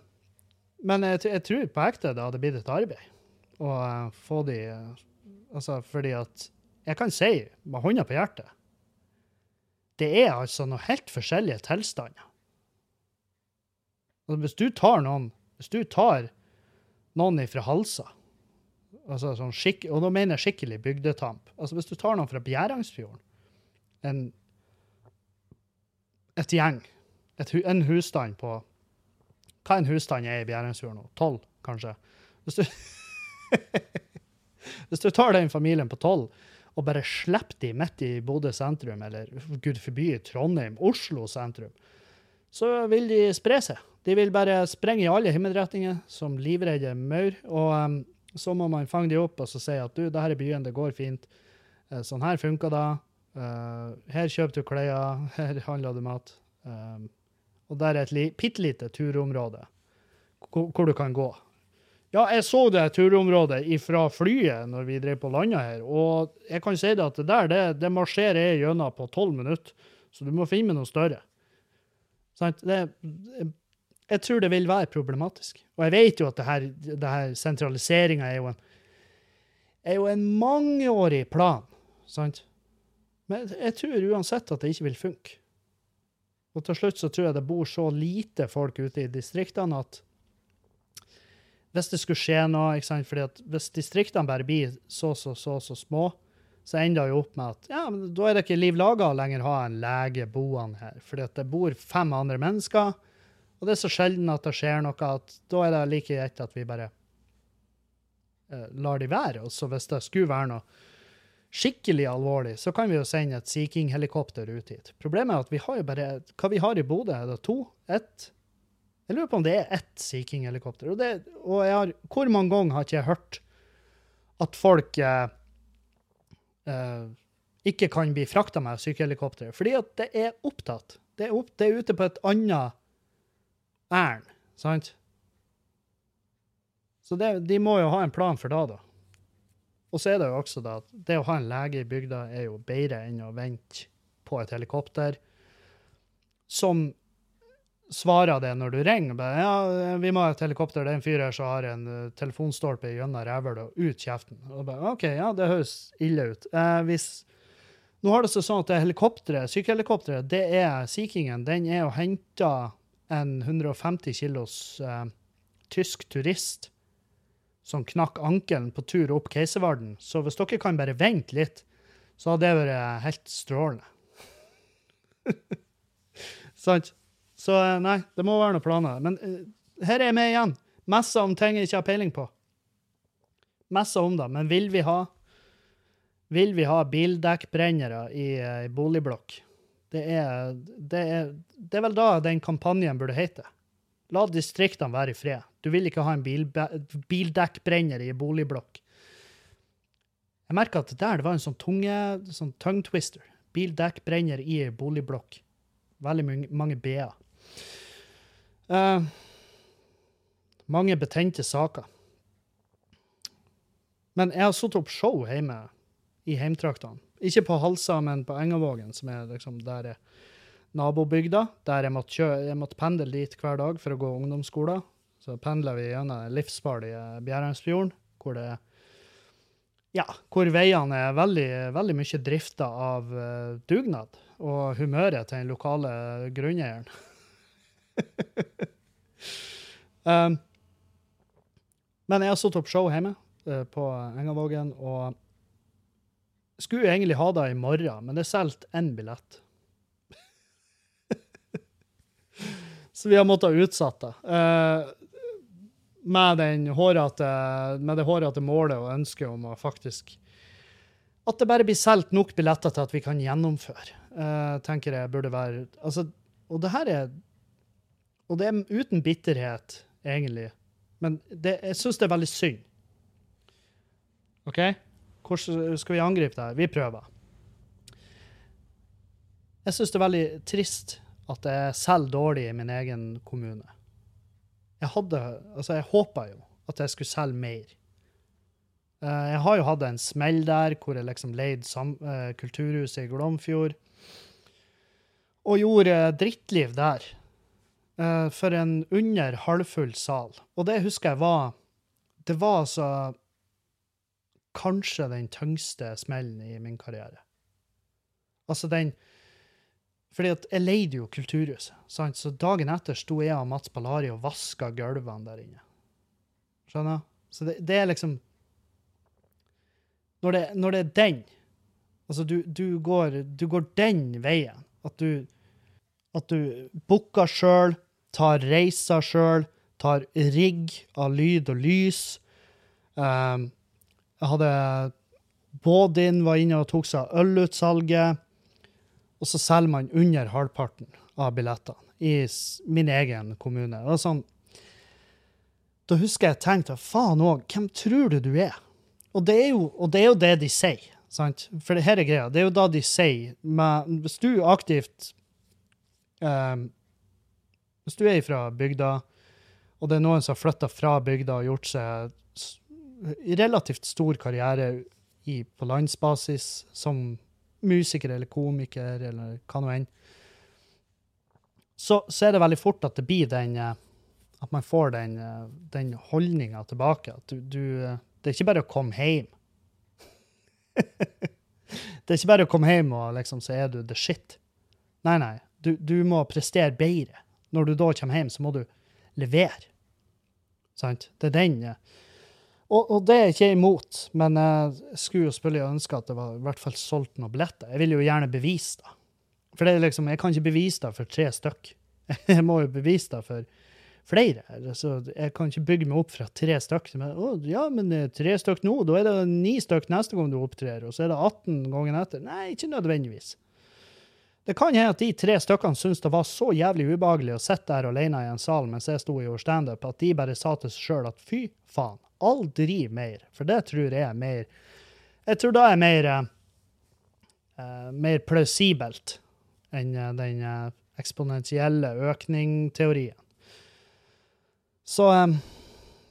men jeg, jeg, tror på ekte det hadde blitt et arbeid å uh, få de uh, Altså fordi at Jeg kan si med hånda på hjertet Det er altså noen helt forskjellige tilstander. Og hvis du tar noen Hvis du tar noen ifra Halsa altså sånn skikk, Og nå mener jeg skikkelig bygdetamp. Altså Hvis du tar noen fra Bjerangsfjorden, en, et gjeng, et, en husstand på Hva en husstand er i Bjerangsfjorden nå? Tolv, kanskje? Hvis du, [laughs] hvis du tar den familien på tolv og bare slipper de midt i Bodø sentrum, eller gud forby Trondheim, Oslo sentrum, så vil de spre seg. De vil bare sprenge i alle himmelretninger som livredde maur. Og um, så må man fange de opp og så si at du, det her er byen, det går fint. Uh, sånn her funker det. Uh, her kjøper du klær, [laughs] her handler du mat. Um, og der er et bitte lite turområde hvor, du kan gå. Ja, jeg så det turområdet fra flyet når vi drev på landa her, og jeg kan si det at det der, det, det marsjerer jeg gjennom på tolv minutter. Så du må finne noe større. Sant? Det, jeg tror det vil være problematisk. Og jeg vet jo at det her, det her sentraliseringa er, er, jo en mangeårig plan. Sant? Men jeg tror uansett at det ikke vil funke. Og til slutt så tror jeg det bor så lite folk ute i distriktene at hvis det skulle skje noe ikke sant? Fordi at Hvis distriktene bare blir så, så, så, så små, så ender det jo opp med at ja, men da er det ikke liv laga å lenger ha en lege boende her. Fordi at det bor fem andre mennesker og det er så sjelden at det skjer noe at da er det like greit at vi bare uh, lar de være. Og så hvis det skulle være noe skikkelig alvorlig, så kan vi jo sende et Sea King-helikopter ut hit. Problemet er at vi har jo bare Hva vi har i Bodø, er det to? Ett? Jeg lurer på om det er ett Sea King-helikopter. Og, og jeg har, hvor mange ganger har ikke jeg hørt at folk uh, uh, ikke kan bli frakta med sykehelikopter? Fordi at det er opptatt. Det er, opp, det er ute på et annet ærend, sant? Så det, de må jo ha en plan for det, da. Og så er det jo også da at det å ha en lege i bygda er jo bedre enn å vente på et helikopter som svarer det når du ringer. Bare, ja, vi må ha et helikopter. Det er en fyr her som har en uh, telefonstolpe gjennom rævhølet og ut kjeften. Og bare, OK, ja, det høres ille ut. Eh, hvis Nå har det seg sånn at det helikopteret, sykehelikopteret, det er Sea Kingen. Den er jo henta en 150 kilos eh, tysk turist som knakk ankelen på tur opp Keiservarden. Så hvis dere kan bare vente litt, så hadde det vært helt strålende. [laughs] Sant? Så eh, nei, det må være noen planer. Men uh, her er jeg med igjen. Messa om ting jeg ikke har peiling på. Messa om det. Men vil vi ha vil vi ha bildekkbrennere i i boligblokk? Det er, det, er, det er, vel da den kampanjen burde hete. La distriktene være i fred. Du vil ikke ha en bildekkbrenner i boligblokk. Jeg merka at der det var en sånn tunge, sånn tongue twister. Bildekkbrenner i boligblokk. Veldig mange b-er. Uh, mange betente saker. Men jeg har satt opp show hjemme i heimtraktene. Ikke på Halsa, men på Engavågen, som er liksom der er nabobygda. Der jeg måtte, kjøre, jeg måtte pendle dit hver dag for å gå ungdomsskolen. Så pendler vi gjennom livsfarlige Bjerheimsfjorden, hvor det Ja, hvor veiene er veldig, veldig mye drifta av uh, dugnad og humøret til den lokale grunneieren. [laughs] um, men jeg har satt opp show hjemme uh, på Engavågen, og skulle jo egentlig ha det i morgen, men det er solgt én billett. [laughs] Så vi har måttet utsette det. Eh, med, hårete, med det hårete målet og ønsket om å faktisk At det bare blir solgt nok billetter til at vi kan gjennomføre. eh, tenker jeg burde være altså, Og det her er Og det er uten bitterhet, egentlig. Men det, jeg syns det er veldig synd. OK? Hvordan skal vi angripe det her? Vi prøver. Jeg syns det er veldig trist at jeg selger dårlig i min egen kommune. Jeg hadde Altså, jeg håpa jo at jeg skulle selge mer. Eh, Jeg har jo hatt en smell der hvor jeg liksom leide eh, Kulturhuset i Glomfjord. Og gjorde drittliv der. eh, For en under halvfull sal. Og det husker jeg var Det var altså kanskje den tyngste smellen i min karriere. Altså den fordi at jeg leide jo Kulturhuset, sant? så dagen etter sto jeg og Mats Ballari og vaska gulvene der inne. Skjønner? Så det, det er liksom når det, når det er den Altså, du, du, går, du går den veien. At du, at du booker sjøl, tar reiser sjøl, tar rigg av lyd og lys. Um, jeg hadde Bådin var inne og tok seg ølutsalget. Og så selger man under halvparten av billettene i min egen kommune. Var sånn, da husker jeg tenkte faen òg, hvem tror du du er? Og det er jo, og det, er jo det de sier. sant? For det her er greia. Det er jo da de sier men Hvis du aktivt um, Hvis du er fra bygda, og det er noen som har flytta fra bygda og gjort seg relativt stor karriere i, på landsbasis som musiker eller komiker eller hva nå enn, så, så er det veldig fort at det blir den eh, At man får den, eh, den holdninga tilbake. At du, du eh, Det er ikke bare å komme hjem. [laughs] det er ikke bare å komme hjem og liksom så er du the shit. Nei, nei. Du, du må prestere bedre. Når du da kommer hjem, så må du levere. Sant? Det er den. Og, og det er ikke jeg imot, men jeg skulle jo selvfølgelig ønske at det var i hvert fall solgt noen billetter. Jeg vil jo gjerne bevise det. For det er liksom, jeg kan ikke bevise det for tre stykk. [laughs] Jeg må jo bevise det for flere. Så jeg kan ikke bygge meg opp fra tre stykk. Men, ja, men tre stykk nå, da er det ni stykk neste gang du opptrer, og så er det 18 ganger etter. Nei, ikke nødvendigvis. Det kan hende at de tre stykkene syntes det var så jævlig ubehagelig å sitte der alene i en sal mens jeg sto og gjorde standup, at de bare sa til seg sjøl at fy faen, aldri mer. For det tror jeg er mer Jeg tror da er mer eh, eh, mer plausibelt enn eh, den eh, eksponentielle økning-teorien. Så eh,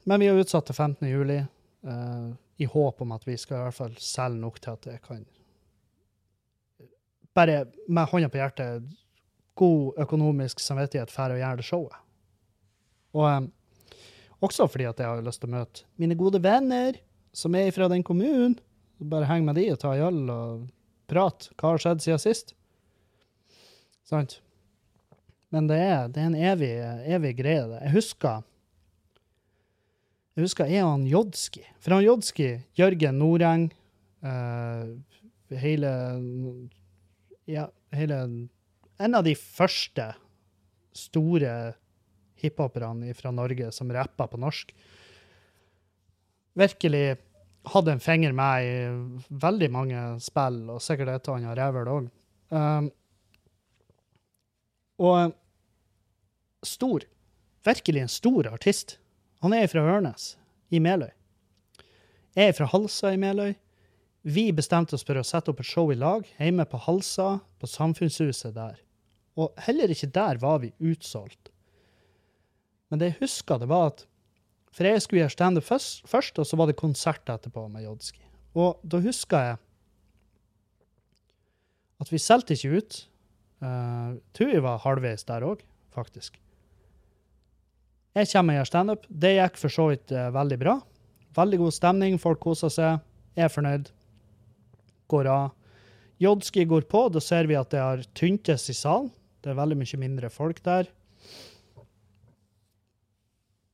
Men vi har utsatt til 15. juli, eh, i håp om at vi skal i hvert fall selge nok til at det kan bare med hånda på hjertet, god økonomisk samvittighet for å gjøre det showet. Og um, også fordi at jeg har lyst til å møte mine gode venner som er fra den kommunen. Bare henge med de og ta en øl og prate. Hva har skjedd siden sist? Sant? Men det er, det er en evig, evig greie, det. Jeg husker jeg husker jeg og han Jodski. For han Jodski, Jørgen Noreng, uh, hele Ja, hele En av de første store hiphoperne fra Norge som rappa på norsk. Virkelig hadde en finger med i veldig mange spill, og sikkert et og annet rævel òg. Um, og stor. Virkelig en stor artist. Han er fra Ørnes, i Meløy. Jeg er fra Halsa i Meløy. Vi bestemte oss for å sette opp et show i lag hjemme på Halsa, på Samfunnshuset der. Og heller ikke der var vi utsolgt. Men det jeg husker, det var at For jeg skulle gjøre standup først, først, og så var det konsert etterpå med Jodski. Og da husker jeg at vi solgte ikke ut. Uh, tror var halvveis der òg, faktisk. Jeg kommer og gjør standup. Det gikk for så vidt uh, veldig bra. Veldig god stemning, folk kosa seg. er fornøyd. Går av. Jodski går på. Da ser vi at det har tyntes i salen. Det er veldig mye mindre folk der.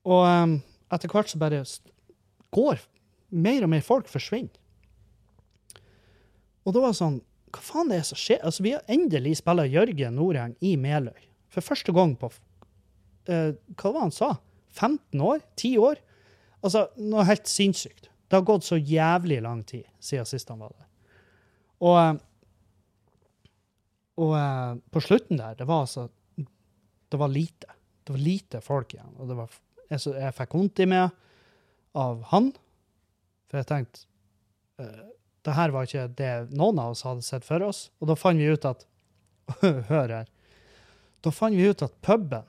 Og um, etter hvert så bare går mer og mer folk forsvinner. Og da var det sånn Hva faen det er som skjer? Altså, vi har endelig spilla Jørgen Norheim i Meløy. For første gang på uh, Hva var det han sa? 15 år? 10 år? Altså, noe helt sinnssykt. Det har gått så jævlig lang tid siden sist han var der. Og, og eh, på slutten der, det var altså Det var lite. Det var lite folk igjen. Og det var, jeg, jeg fikk vondt i meg av han, for jeg tenkte eh, det her var ikke det noen av oss hadde sett for oss. Og da fant vi ut at [laughs] Hør her. Da fant vi ut at puben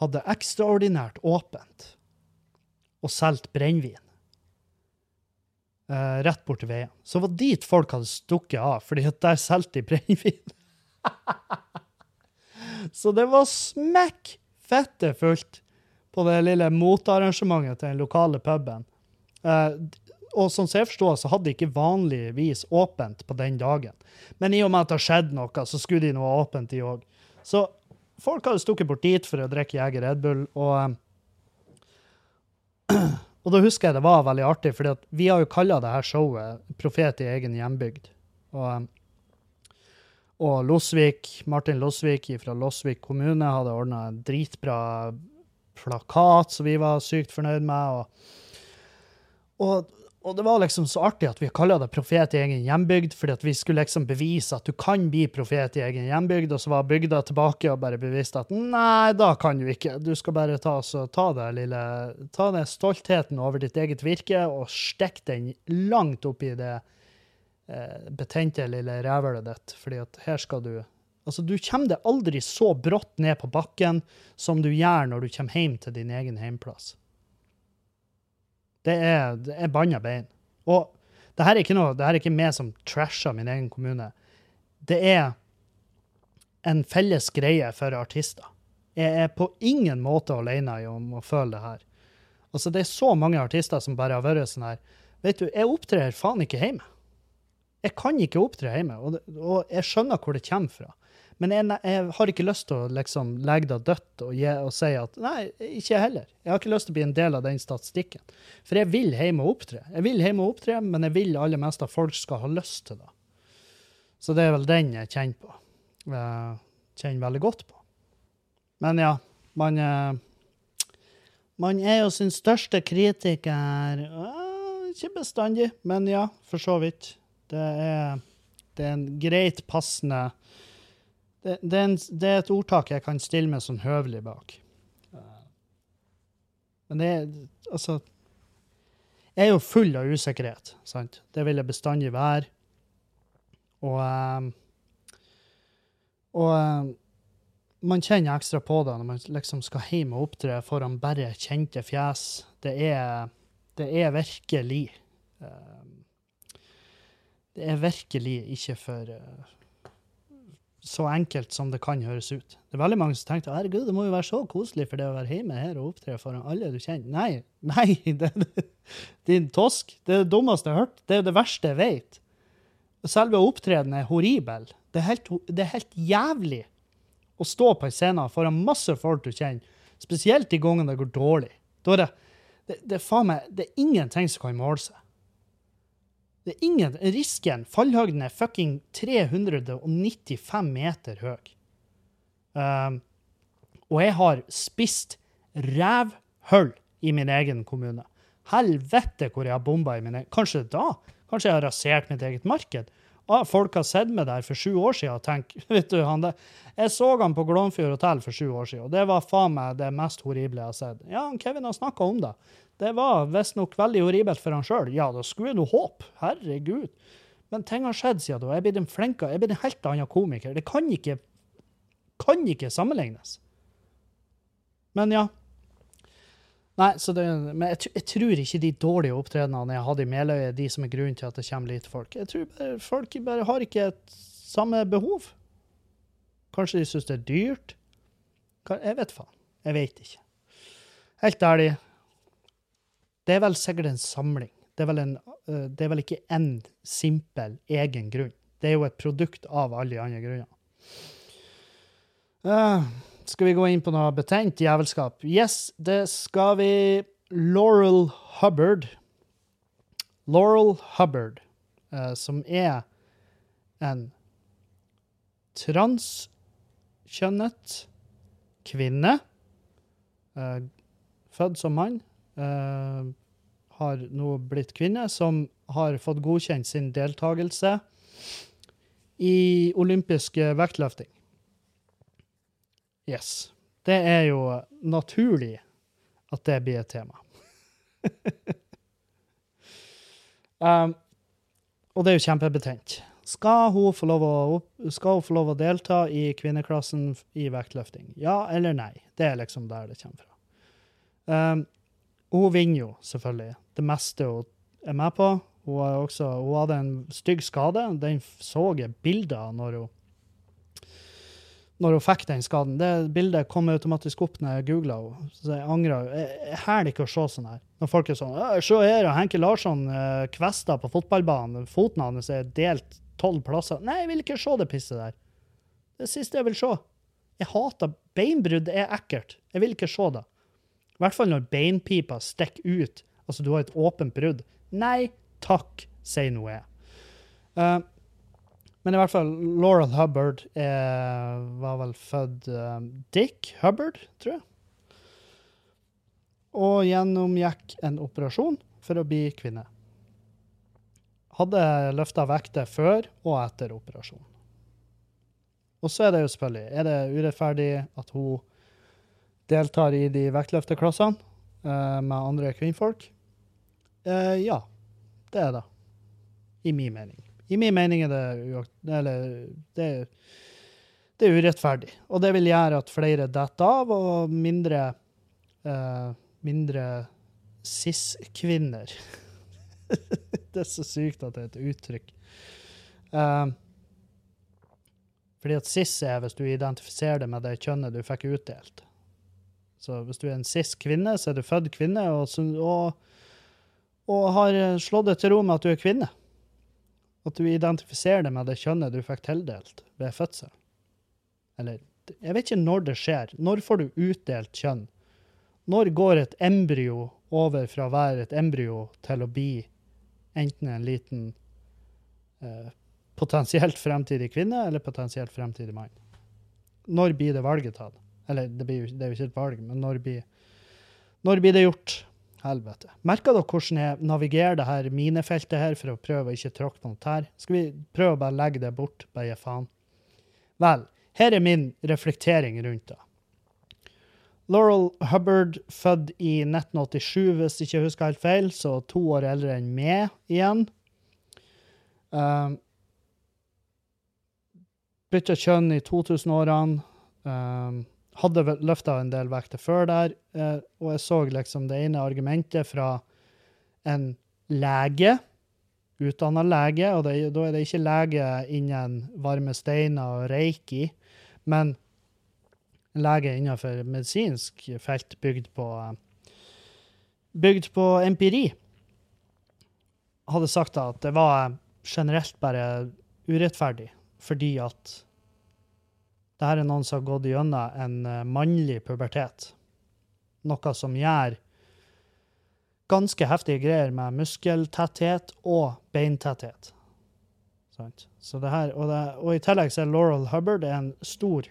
hadde ekstraordinært åpent og solgt brennevin. Eh, rett borti veien. Så det var dit folk hadde stukket av, fordi der solgte de brennevin. [laughs] Så det var smekk fette fullt på det lille motarrangementet til den lokale puben. Eh, og sånn som jeg forstår, så hadde de ikke vanligvis åpent på den dagen. Men i og med at det har skjedd noe, så skulle de nå ha åpent, de òg. Så folk hadde stukket bort dit for å drikke Jeger Red Bull, og eh, [clears throat] Og da husker jeg det var veldig artig, for vi har jo kalla det her showet 'Profet i egen hjembygd'. Og, eh, og Losvik, Martin Losvik fra Losvik kommune hadde ordna en dritbra plakat som vi var sykt fornøyd med. Og, og, og det var liksom så artig at vi kalla det profet i egen hjembygd, fordi at vi skulle liksom bevise at du kan bli profet i egen hjembygd, og så var bygda tilbake og bare bevisst at nei, da kan du ikke. Du skal bare ta, så, ta, det lille, ta den stoltheten over ditt eget virke og stikk den langt opp i det eh, betente lille rævhølet ditt, fordi at her skal du Altså, du kommer deg aldri så brått ned på bakken som du gjør når du kommer hjem til din egen heimplass. Det er, det er banna bein. Og det her er ikke noe, det her er ikke meg som trasher min egen kommune. Det er en felles greie for artister. Jeg er på ingen måte alene om å føle det her. Altså, det er så mange artister som bare har vært sånn her Vet du, jeg opptrer faen ikke hjemme. Jeg kan ikke opptre hjemme, og, og jeg skjønner hvor det kommer fra. Men jeg, jeg har ikke lyst til å liksom legge det dødt og, og si at nei, ikke jeg heller. Jeg har ikke lyst til å bli en del av den statistikken. For jeg vil hjem og opptre. Jeg vil hjem og opptre, men jeg vil aller mest at folk skal ha lyst til det. Så det er vel den jeg kjenner på. Jeg kjenner veldig godt på. Men ja, man eh, Man er jo sin største kritiker. Eh, Ikke bestandig, men ja, for så vidt. Det er, det er en greit passende det, det, er en, det, er et ordtak jeg kan stille meg sånn høvelig bak. Men det er altså Jeg er jo full av usikkerhet, sant? Det vil jeg bestandig være. Og um, Og um, man kjenner ekstra på det når man liksom skal hjem og opptre foran bare kjente fjes. Det er, det er virkelig um, Det er virkelig ikke for uh, så enkelt som det kan høres ut. Det er veldig mange som tenker herregud, det må jo være så koselig for det å være hjemme her og opptre foran alle du kjenner. Nei, nei, [laughs] det, det, din tosk. Det er det dummeste jeg har hørt. Det er det verste jeg vet. Selve opptredenen er horribel. Det er, helt, det er helt jævlig å stå på en scene foran masse folk du kjenner, spesielt de gangene det går dårlig. Da er det, det, det, faen meg, det er ingenting som kan måle seg. Det er ingen Risken, fallhøyden er fucking 395 meter høy. Um, og jeg har spist rævhull i min egen kommune. Helvete hvor jeg har bomba i min egen Kanskje da? Kanskje jeg har rasert mitt eget marked? Ah, folk har sett meg der for sju år siden og tenkt [laughs] Jeg så han på Glomfjord hotell for sju år siden, og det var faen meg det mest horrible jeg har sett. Ja, Kevin har snakka om det. Det var visstnok veldig horribelt for han sjøl. Ja, da skulle jeg nå håpe. Herregud. Men ting har skjedd siden da. Jeg er blitt en flinkere, jeg er blitt en helt annen komiker. Det kan ikke, kan ikke sammenlignes. Men ja. Nei, så det, men jeg, jeg tror ikke de dårlige opptredenene jeg hadde i Meløy, er de som er grunnen til at det kommer lite folk. Jeg tror bare folk bare har ikke et samme behov. Kanskje de syns det er dyrt? Jeg vet faen. Jeg vet ikke. Helt ærlig, det er vel sikkert en samling. Det er en, det er vel ikke én simpel egen grunn. Det er jo et produkt av alle de andre grunnene. Uh, skal vi gå inn på noe betent jævelskap? Yes, det skal vi. Laurel Hubbard. Laurel Hubbard, uh, som er en transkjønnet kvinne. uh, født som mann. Eh, har nå blitt kvinne, som har fått godkjent sin deltakelse i olympisk vektløfting. Yes. Det er jo naturlig at det blir et tema. um, [laughs] og det er jo kjempebetent. Skal hun, få lov å, skal hun få lov å delta i kvinneklassen i vektløfting? Ja eller nei? Det er liksom der det kommer fra. Um, hun vinner jo, selvfølgelig, det meste hun er med på. Hun, også, hun hadde en stygg skade. Den så jeg bilder av når hun, når hun fikk den skaden. Det bildet kom automatisk opp når jeg googla henne. Så jeg angrer. Jeg, hæler ikke å se sånn her. Når folk er sånn «Å, Se her, Henke Larsson uh, kvesta på fotballbanen. Foten hans er delt tolv plasser. Nei, jeg vil ikke se det pisset der. Det siste jeg vil se. Jeg hater Beinbrudd er ekkelt. Jeg vil ikke se det. I hvert fall når beinpipa stikker ut. Altså, du har et åpent brudd. Nei takk, sier nå jeg. Eh, men i hvert fall, Laurel Hubbard er, var vel født eh, Dick Hubbard, tror jeg. Og gjennomgikk en operasjon for å bli kvinne. Hadde løfta vekter før og etter operasjonen. Og så er det jo selvfølgelig Er det urettferdig at hun deltar i de vektløfteklassene eh, med andre kvinnfolk? Eh, ja, det er det. I min mening. I min mening er det, eller, det, det er urettferdig. Og det vil gjøre at flere detter av, og mindre, eh, mindre cis-kvinner. [laughs] det er så sykt at det er et uttrykk. Eh, fordi at cis er hvis du identifiserer det med det kjønnet du fikk utdelt. Så hvis du er en cis-kvinne, så er du født kvinne, og, og, og har slått deg til ro med at du er kvinne. At du identifiserer det med det kjønnet du fikk tildelt ved fødsel. Eller jeg vet ikke når det skjer. Når får du utdelt kjønn? Når går et embryo over fra å være et embryo til å bli enten en liten eh, potensielt fremtidig kvinne eller potensielt fremtidig mann? Når blir det valget tatt? Eller det, jo, det er jo ikke et valg, men når blir, når blir det gjort? Helvete. Merker dere hvordan jeg navigerer det her minefeltet her for å prøve å ikke tråkke på noe tær? Skal vi prøve å bare legge det bort, bare gi faen? Vel, her er min reflektering rundt det. Laurel Hubbard, født i 1987, hvis ikke jeg husker helt feil, så to år eldre enn meg igjen. Uh, Bytta kjønn i 2000-årene. Um, hadde løfta en del vekter før der, eh, og jeg så liksom det ene argumentet fra en lege, utdanna lege, og det, da er det ikke lege innen varme steiner og reiki, men en lege innenfor medisinsk felt bygd på eh, bygd på empiri, hadde sagt at det var generelt bare urettferdig, fordi at det her er noen som har gått gjennom en eh, mannlig pubertet. Noe som gjør ganske heftige greier med muskeltetthet og beintetthet. Her, og, det, og i tillegg så er Laurel Hubbard en stor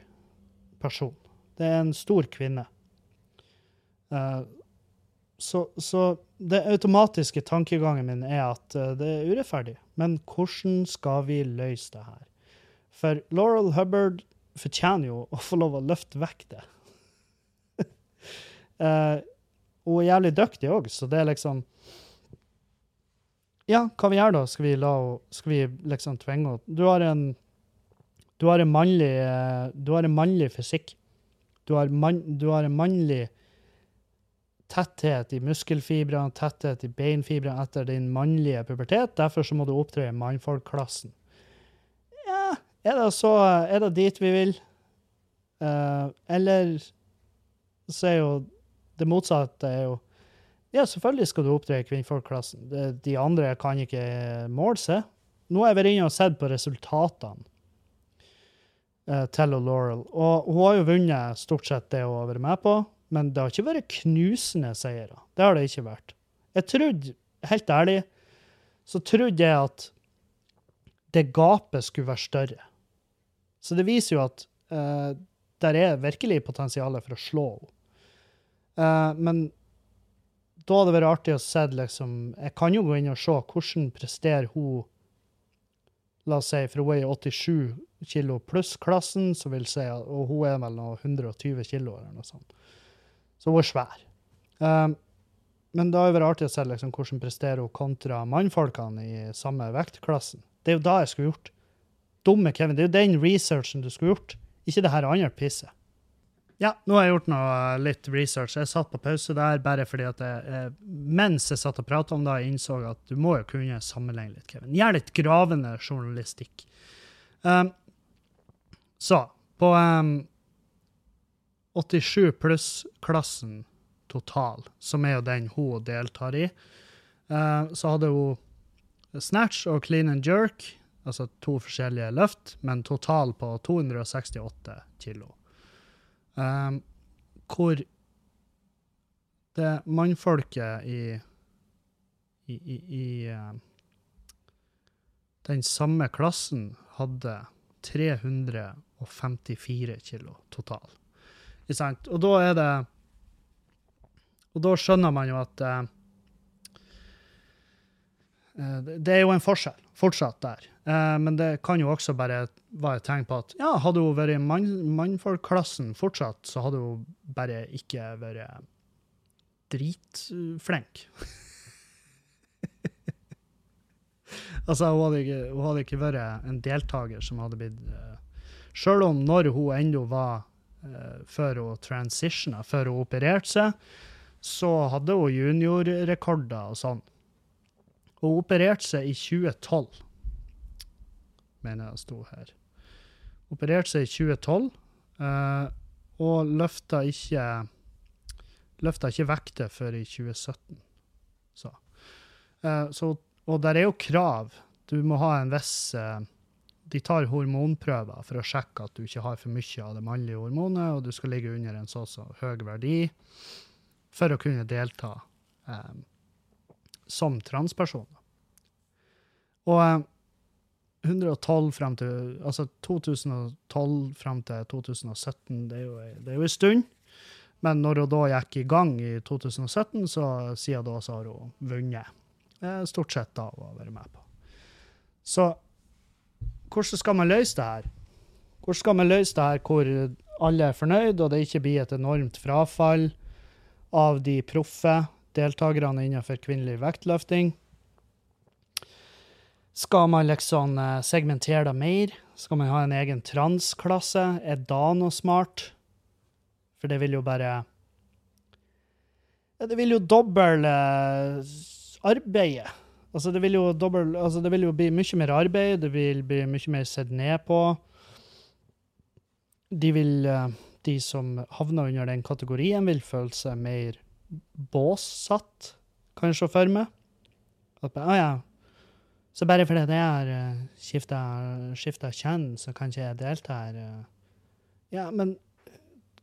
person. Det er en stor kvinne. Uh, så, så det automatiske tankegangen min er at eh, det er urettferdig. Men hvordan skal vi løse det her? For Laurel Hubbard fortjener jo å få lov å løfte vekter. [laughs] uh, hun er jævlig dyktig òg, så det er liksom Ja, hva vi gjør da? Skal vi, la, skal vi liksom tvinge henne Du har en du har en mannlig, eh, du har en mannlig fysikk. Du har, man, du har en mannlig tetthet i muskelfibrene, tetthet i beinfibrene etter din mannlige pubertet. Derfor så må du opptre i mannfolkklassen. Er det så Er det dit vi vil? Uh, eller så er jo det motsatte er jo Ja, selvfølgelig skal du opptre i kvinnfolkklassen. De, de andre kan ikke måle seg. Nå har jeg vært inne og sett på resultatene uh, til Laurel, og hun har jo vunnet stort sett det hun har vært med på, men det har ikke vært knusende seire. Det har det ikke vært. Jeg trodde, helt ærlig, så trodde jeg at det gapet skulle være større. Så det viser jo at uh, der er virkelig potensial for å slå henne. Uh, men da hadde det vært artig å se liksom Jeg kan jo gå inn og se hvordan presterer hun La oss si, for hun er i 87 kilo pluss-klassen, så vil si, og hun er vel 120 kilo eller noe sånt. Så hun er svær. Um, men da hadde det vært artig å se liksom, hvordan presterer hun kontra mannfolkene i samme vektklassen. Det er jo da jeg skulle gjort. Dumme Kevin. Det er jo den researchen du skulle gjort, ikke det her andre pisset. Ja, nå har jeg gjort noe litt research. Jeg satt på pause der bare fordi at jeg, eh, mens jeg satt og pratet om det, jeg innså at du må jo kunne sammenligne litt, Kevin. Gjør litt gravende journalistikk. Um, så, på um, 87 pluss-klassen total, som er jo den hun deltar i, uh, så hadde hun snatch og clean and jerk, altså to forskjellige løft, men total på 268 kilo. Um, hvor det mannfolket i i, i, i uh, den samme klassen hadde 354 kilo total. Ikke sant? Og da er det Og da skjønner man jo at det- det er jo en forskjell fortsatt der. Eh, men det kan jo også bare være et tegn på at ja, hadde hun vært mann, mannfolkklassen fortsatt, så hadde hun bare ikke vært dritflink. [laughs] altså, hun hadde, ikke, hun hadde ikke vært en deltaker som hadde blitt uh, Sjøl om når hun ennå var uh, før hun transitiona, før hun opererte seg, så hadde hun juniorrekorder og sånn. Hun opererte seg i 2012, mener jeg sto her. Opererte seg i 2012, uh, og løfta ikke løfta ikke vekter før i 2017. Så. Uh, så, og der er jo krav. Du må ha en viss uh, De tar hormonprøver for å sjekke at du ikke har for mye av det mannlige hormonet, og du skal ligge under en så så høy verdi for å kunne delta eh, som transperson. Og eh, 112 frem til Altså 2012 frem til 2017, det er jo, det er jo en stund. Men når hun da gikk i gang i 2017, så siden da så har hun vunnet. Eh, Stort sett da hun har vært med på. Så hvordan skal man løse det her? Hvordan skal man løse det her hvor alle er fornøyd, og det ikke blir et enormt frafall av de proffe deltakerne innenfor kvinnelig vektløfting? Skal man liksom eh, segmentere det mer? Skal man ha en egen transklasse? Er da noe smart? For det vil jo bare Det vil jo doble eh, arbeidet. Altså, det vil jo dobbel, altså, det vil jo bli mye mer arbeid, det vil bli mye mer sett ned på. De vil eh, De som havner under den kategorien, vil føle seg mer båssatt, kan jeg se for meg. At oh, ja, så bare fordi jeg har uh, skifta kjønn, så kan ikke jeg delta her. eh.» Ja, men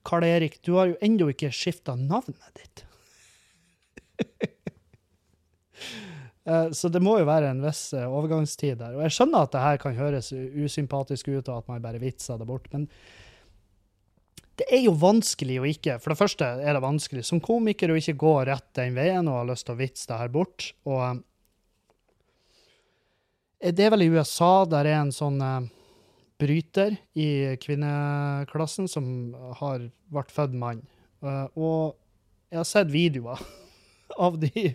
Karl Erik, du har jo ennå ikke skifta navnet ditt. [laughs] Eh, Så det må jo være en viss eh, overgangstid der. Og jeg skjønner at det her kan høres usympatisk ut, og at man bare vitser det bort, men det er jo vanskelig å ikke For det første er det vanskelig som komiker å ikke gå rett den veien og ha lyst til å vitse det her bort. Og eh, det er vel i USA der er en sånn eh, bryter i kvinneklassen som har vært født mann. Eh, og jeg har sett videoer [laughs] av de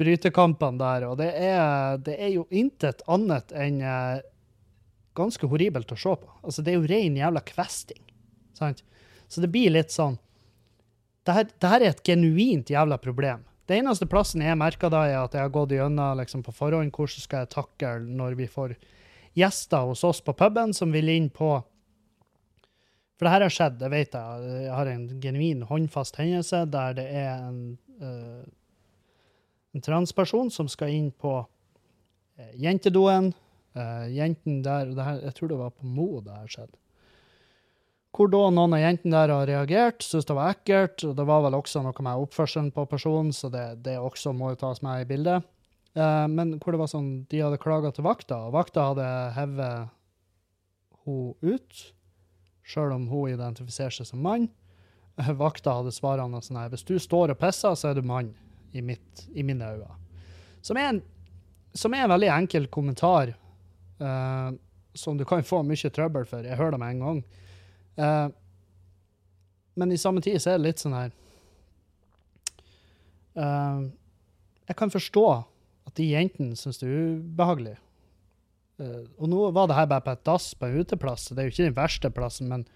brytekampene der, og det er, det er jo intet annet enn ganske horribelt å se på. Altså, det er jo ren jævla kvesting. Sant? Så det blir litt sånn det her, det her er et genuint jævla problem. Det eneste plassen jeg merker da, er at jeg har gått gjennom liksom, på forhånd hvordan skal jeg takle når vi får gjester hos oss på puben som vil inn på For det her har skjedd, det vet jeg. Jeg har en genuin håndfast hendelse der det er en, eh, transperson som skal inn på eh, jentedoen. Eh, jenten der det Jeg tror det var på Mo det her skjedde. Hvor da noen av jentene der har reagert, syntes det var ekkelt. Og det var vel også noe med oppførselen på personen, så det, det også må tas med i bildet. Eh, men hvor det var sånn, de hadde klaga til vakta, og vakta hadde hevet hun ut, sjøl om hun identifiserer seg som mann. Eh, Vakta hadde svarene sånn her Hvis du står og pisser, så er du mann, i, mitt, i mine øyne. Som er en, som er en veldig enkel kommentar, eh, som du kan få mye trøbbel for. Jeg hører det med en gang. Eh, men i samme tid så er det litt sånn her uh, Jeg kan forstå at de jentene syns det er ubehagelig. Uh, og nå var det her bare på et dass på en uteplass, så det er jo ikke den verste plassen, men,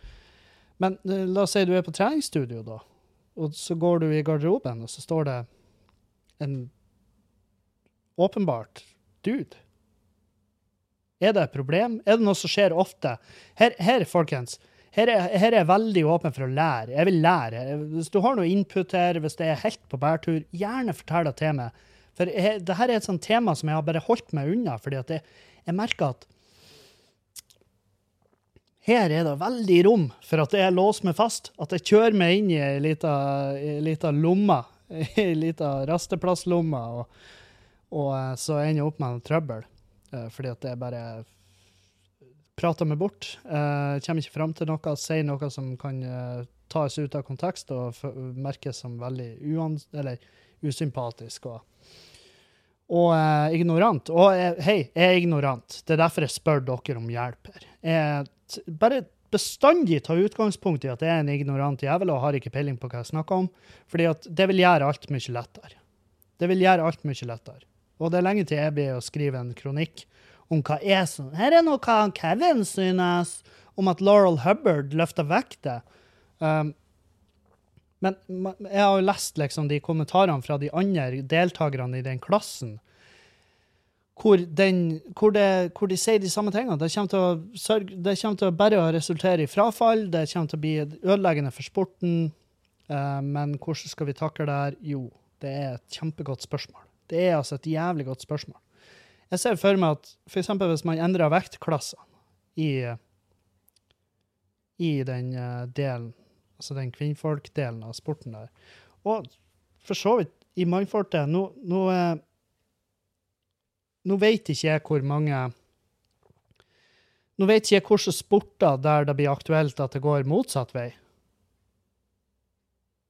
men la oss si du er på treningsstudio, da, og så går du i garderoben, og så står det en åpenbart dude. Er det et problem? Er det noe som skjer ofte? Her, her folkens, her er, her er jeg veldig åpen for å lære. Jeg vil lære. Hvis du har noe input her, hvis det er helt på bærtur, gjerne fortell det til meg. For jeg, det her er et sånt tema som jeg har bare holdt meg unna, fordi at jeg, jeg merker at her er det veldig rom for at jeg låser meg fast, at jeg kjører meg inn i ei lita, lomme, [laughs] ei lita rasteplasslomme, og, og eh, så ender jeg opp med noe trøbbel. Eh, Fordi at er bare prater meg bort. Uh, kommer ikke fram til noe, sier noe som kan uh, tas ut av kontekst og merkes som veldig usympatisk. Og, og uh, ignorant. Og hei, jeg er ignorant. Det er derfor jeg spør dere om hjelp her. Bare bestandig ta utgangspunkt i at jeg er en ignorant jævel og har ikke peiling på hva jeg snakker om, fordi det vil gjøre alt mye lettere. Det vil gjøre alt mye lettere. Og det er lenge til jeg blir å skrive en kronikk om hva jeg sånn. Her er noe hva Kevin synes om at Laurel Hubbard løfter vekter. Um, men jeg har jo lest liksom de kommentarene fra de andre deltakerne i den klassen, hvor, den, hvor, det, hvor de sier de samme tingene. Det kommer til å, sørge, det kommer til å bare å resultere i frafall, det kommer til å bli ødeleggende for sporten. Uh, men hvordan skal vi takle det her? Jo, det er et kjempegodt spørsmål. Det er altså et jævlig godt spørsmål. Jeg ser for meg at eksempel hvis man endrer vektklassene i, i den eh, delen, altså den kvinnfolkdelen av sporten der, og for så vidt i mannfolket Nå, nå, eh, nå vet ikke jeg hvor mange Nå vet ikke jeg hvilke sporter der det blir aktuelt at det går motsatt vei.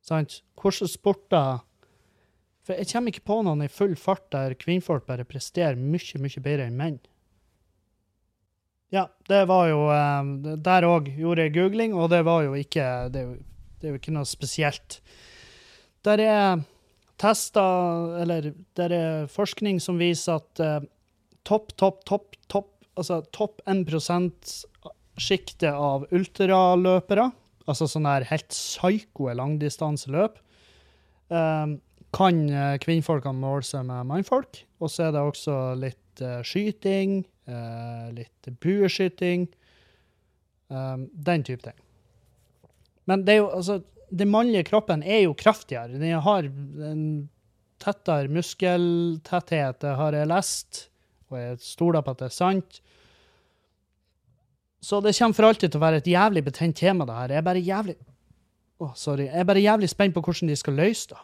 Sant? Hvilke sporter For jeg kommer ikke på noen i full fart der kvinnfolk bare presterer mye, mye bedre enn menn. Ja, det var jo eh, Der òg gjorde jeg googling, og det var jo ikke Det er jo, det er jo ikke noe spesielt. Der er tester, eller der er forskning som viser at eh, topp, topp, topp, topp, altså topp 1 sjiktet av ultraløpere, altså sånne her helt psyko langdistanseløp, eh, kan eh, kvinnfolkene måle seg med mannfolk. Og så er det også litt uh, skyting, uh, litt bueskyting, Um, den type ting. Men det er jo, altså, den mannlige kroppen er jo kraftigere. Den har en tettere muskeltetthet, det har jeg lest, og jeg stoler på at det er sant. Så det kommer for alltid til å være et jævlig betent tema, det her. Jeg er bare jævlig oh. Jeg er bare jævlig spent på hvordan de skal løse det.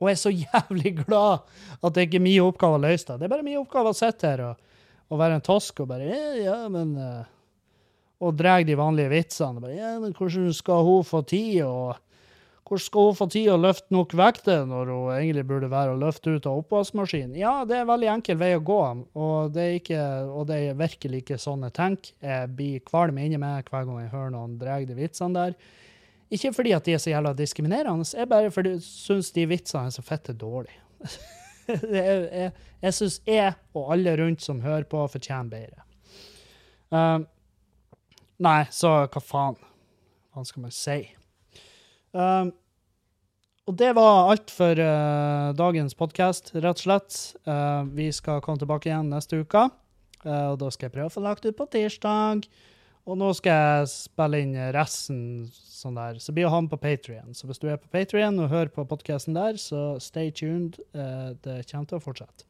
Og jeg er så jævlig glad at det ikke er min oppgave å løse det. Det er bare min oppgave å sitte her og, og være en tosk og bare Ja, ja, men eh, Og dra de vanlige vitsene. Bare, ja, men hvordan skal hun få tid, og hvordan skal hun få tid å løfte nok vekter når hun egentlig burde være å løfte ut av oppvaskmaskinen? Ja, det er en veldig enkel vei å gå, og det er, ikke, og det er virkelig ikke sånn jeg tenker. Jeg blir kvalm inni meg hver gang jeg hører noen dra de vitsene der. Ikke fordi at de er så jævla diskriminerende, jeg bare fordi jeg syns de vitsene er så fette dårlige. [laughs] jeg jeg, jeg syns jeg og alle rundt som hører på, fortjener bedre. Um, nei, så hva faen? Hva skal man si? Um, og det var alt for uh, dagens podkast, rett og slett. Uh, vi skal komme tilbake igjen neste uke, Uh, og da skal jeg prøve å få lagt ut på tirsdag. Og nå skal jeg spille inn resten sånn der. Så blir han på Patrion. Så hvis du er på Patrion og hører på podkasten der, så stay tuned. Eh, Det kommer til å fortsette.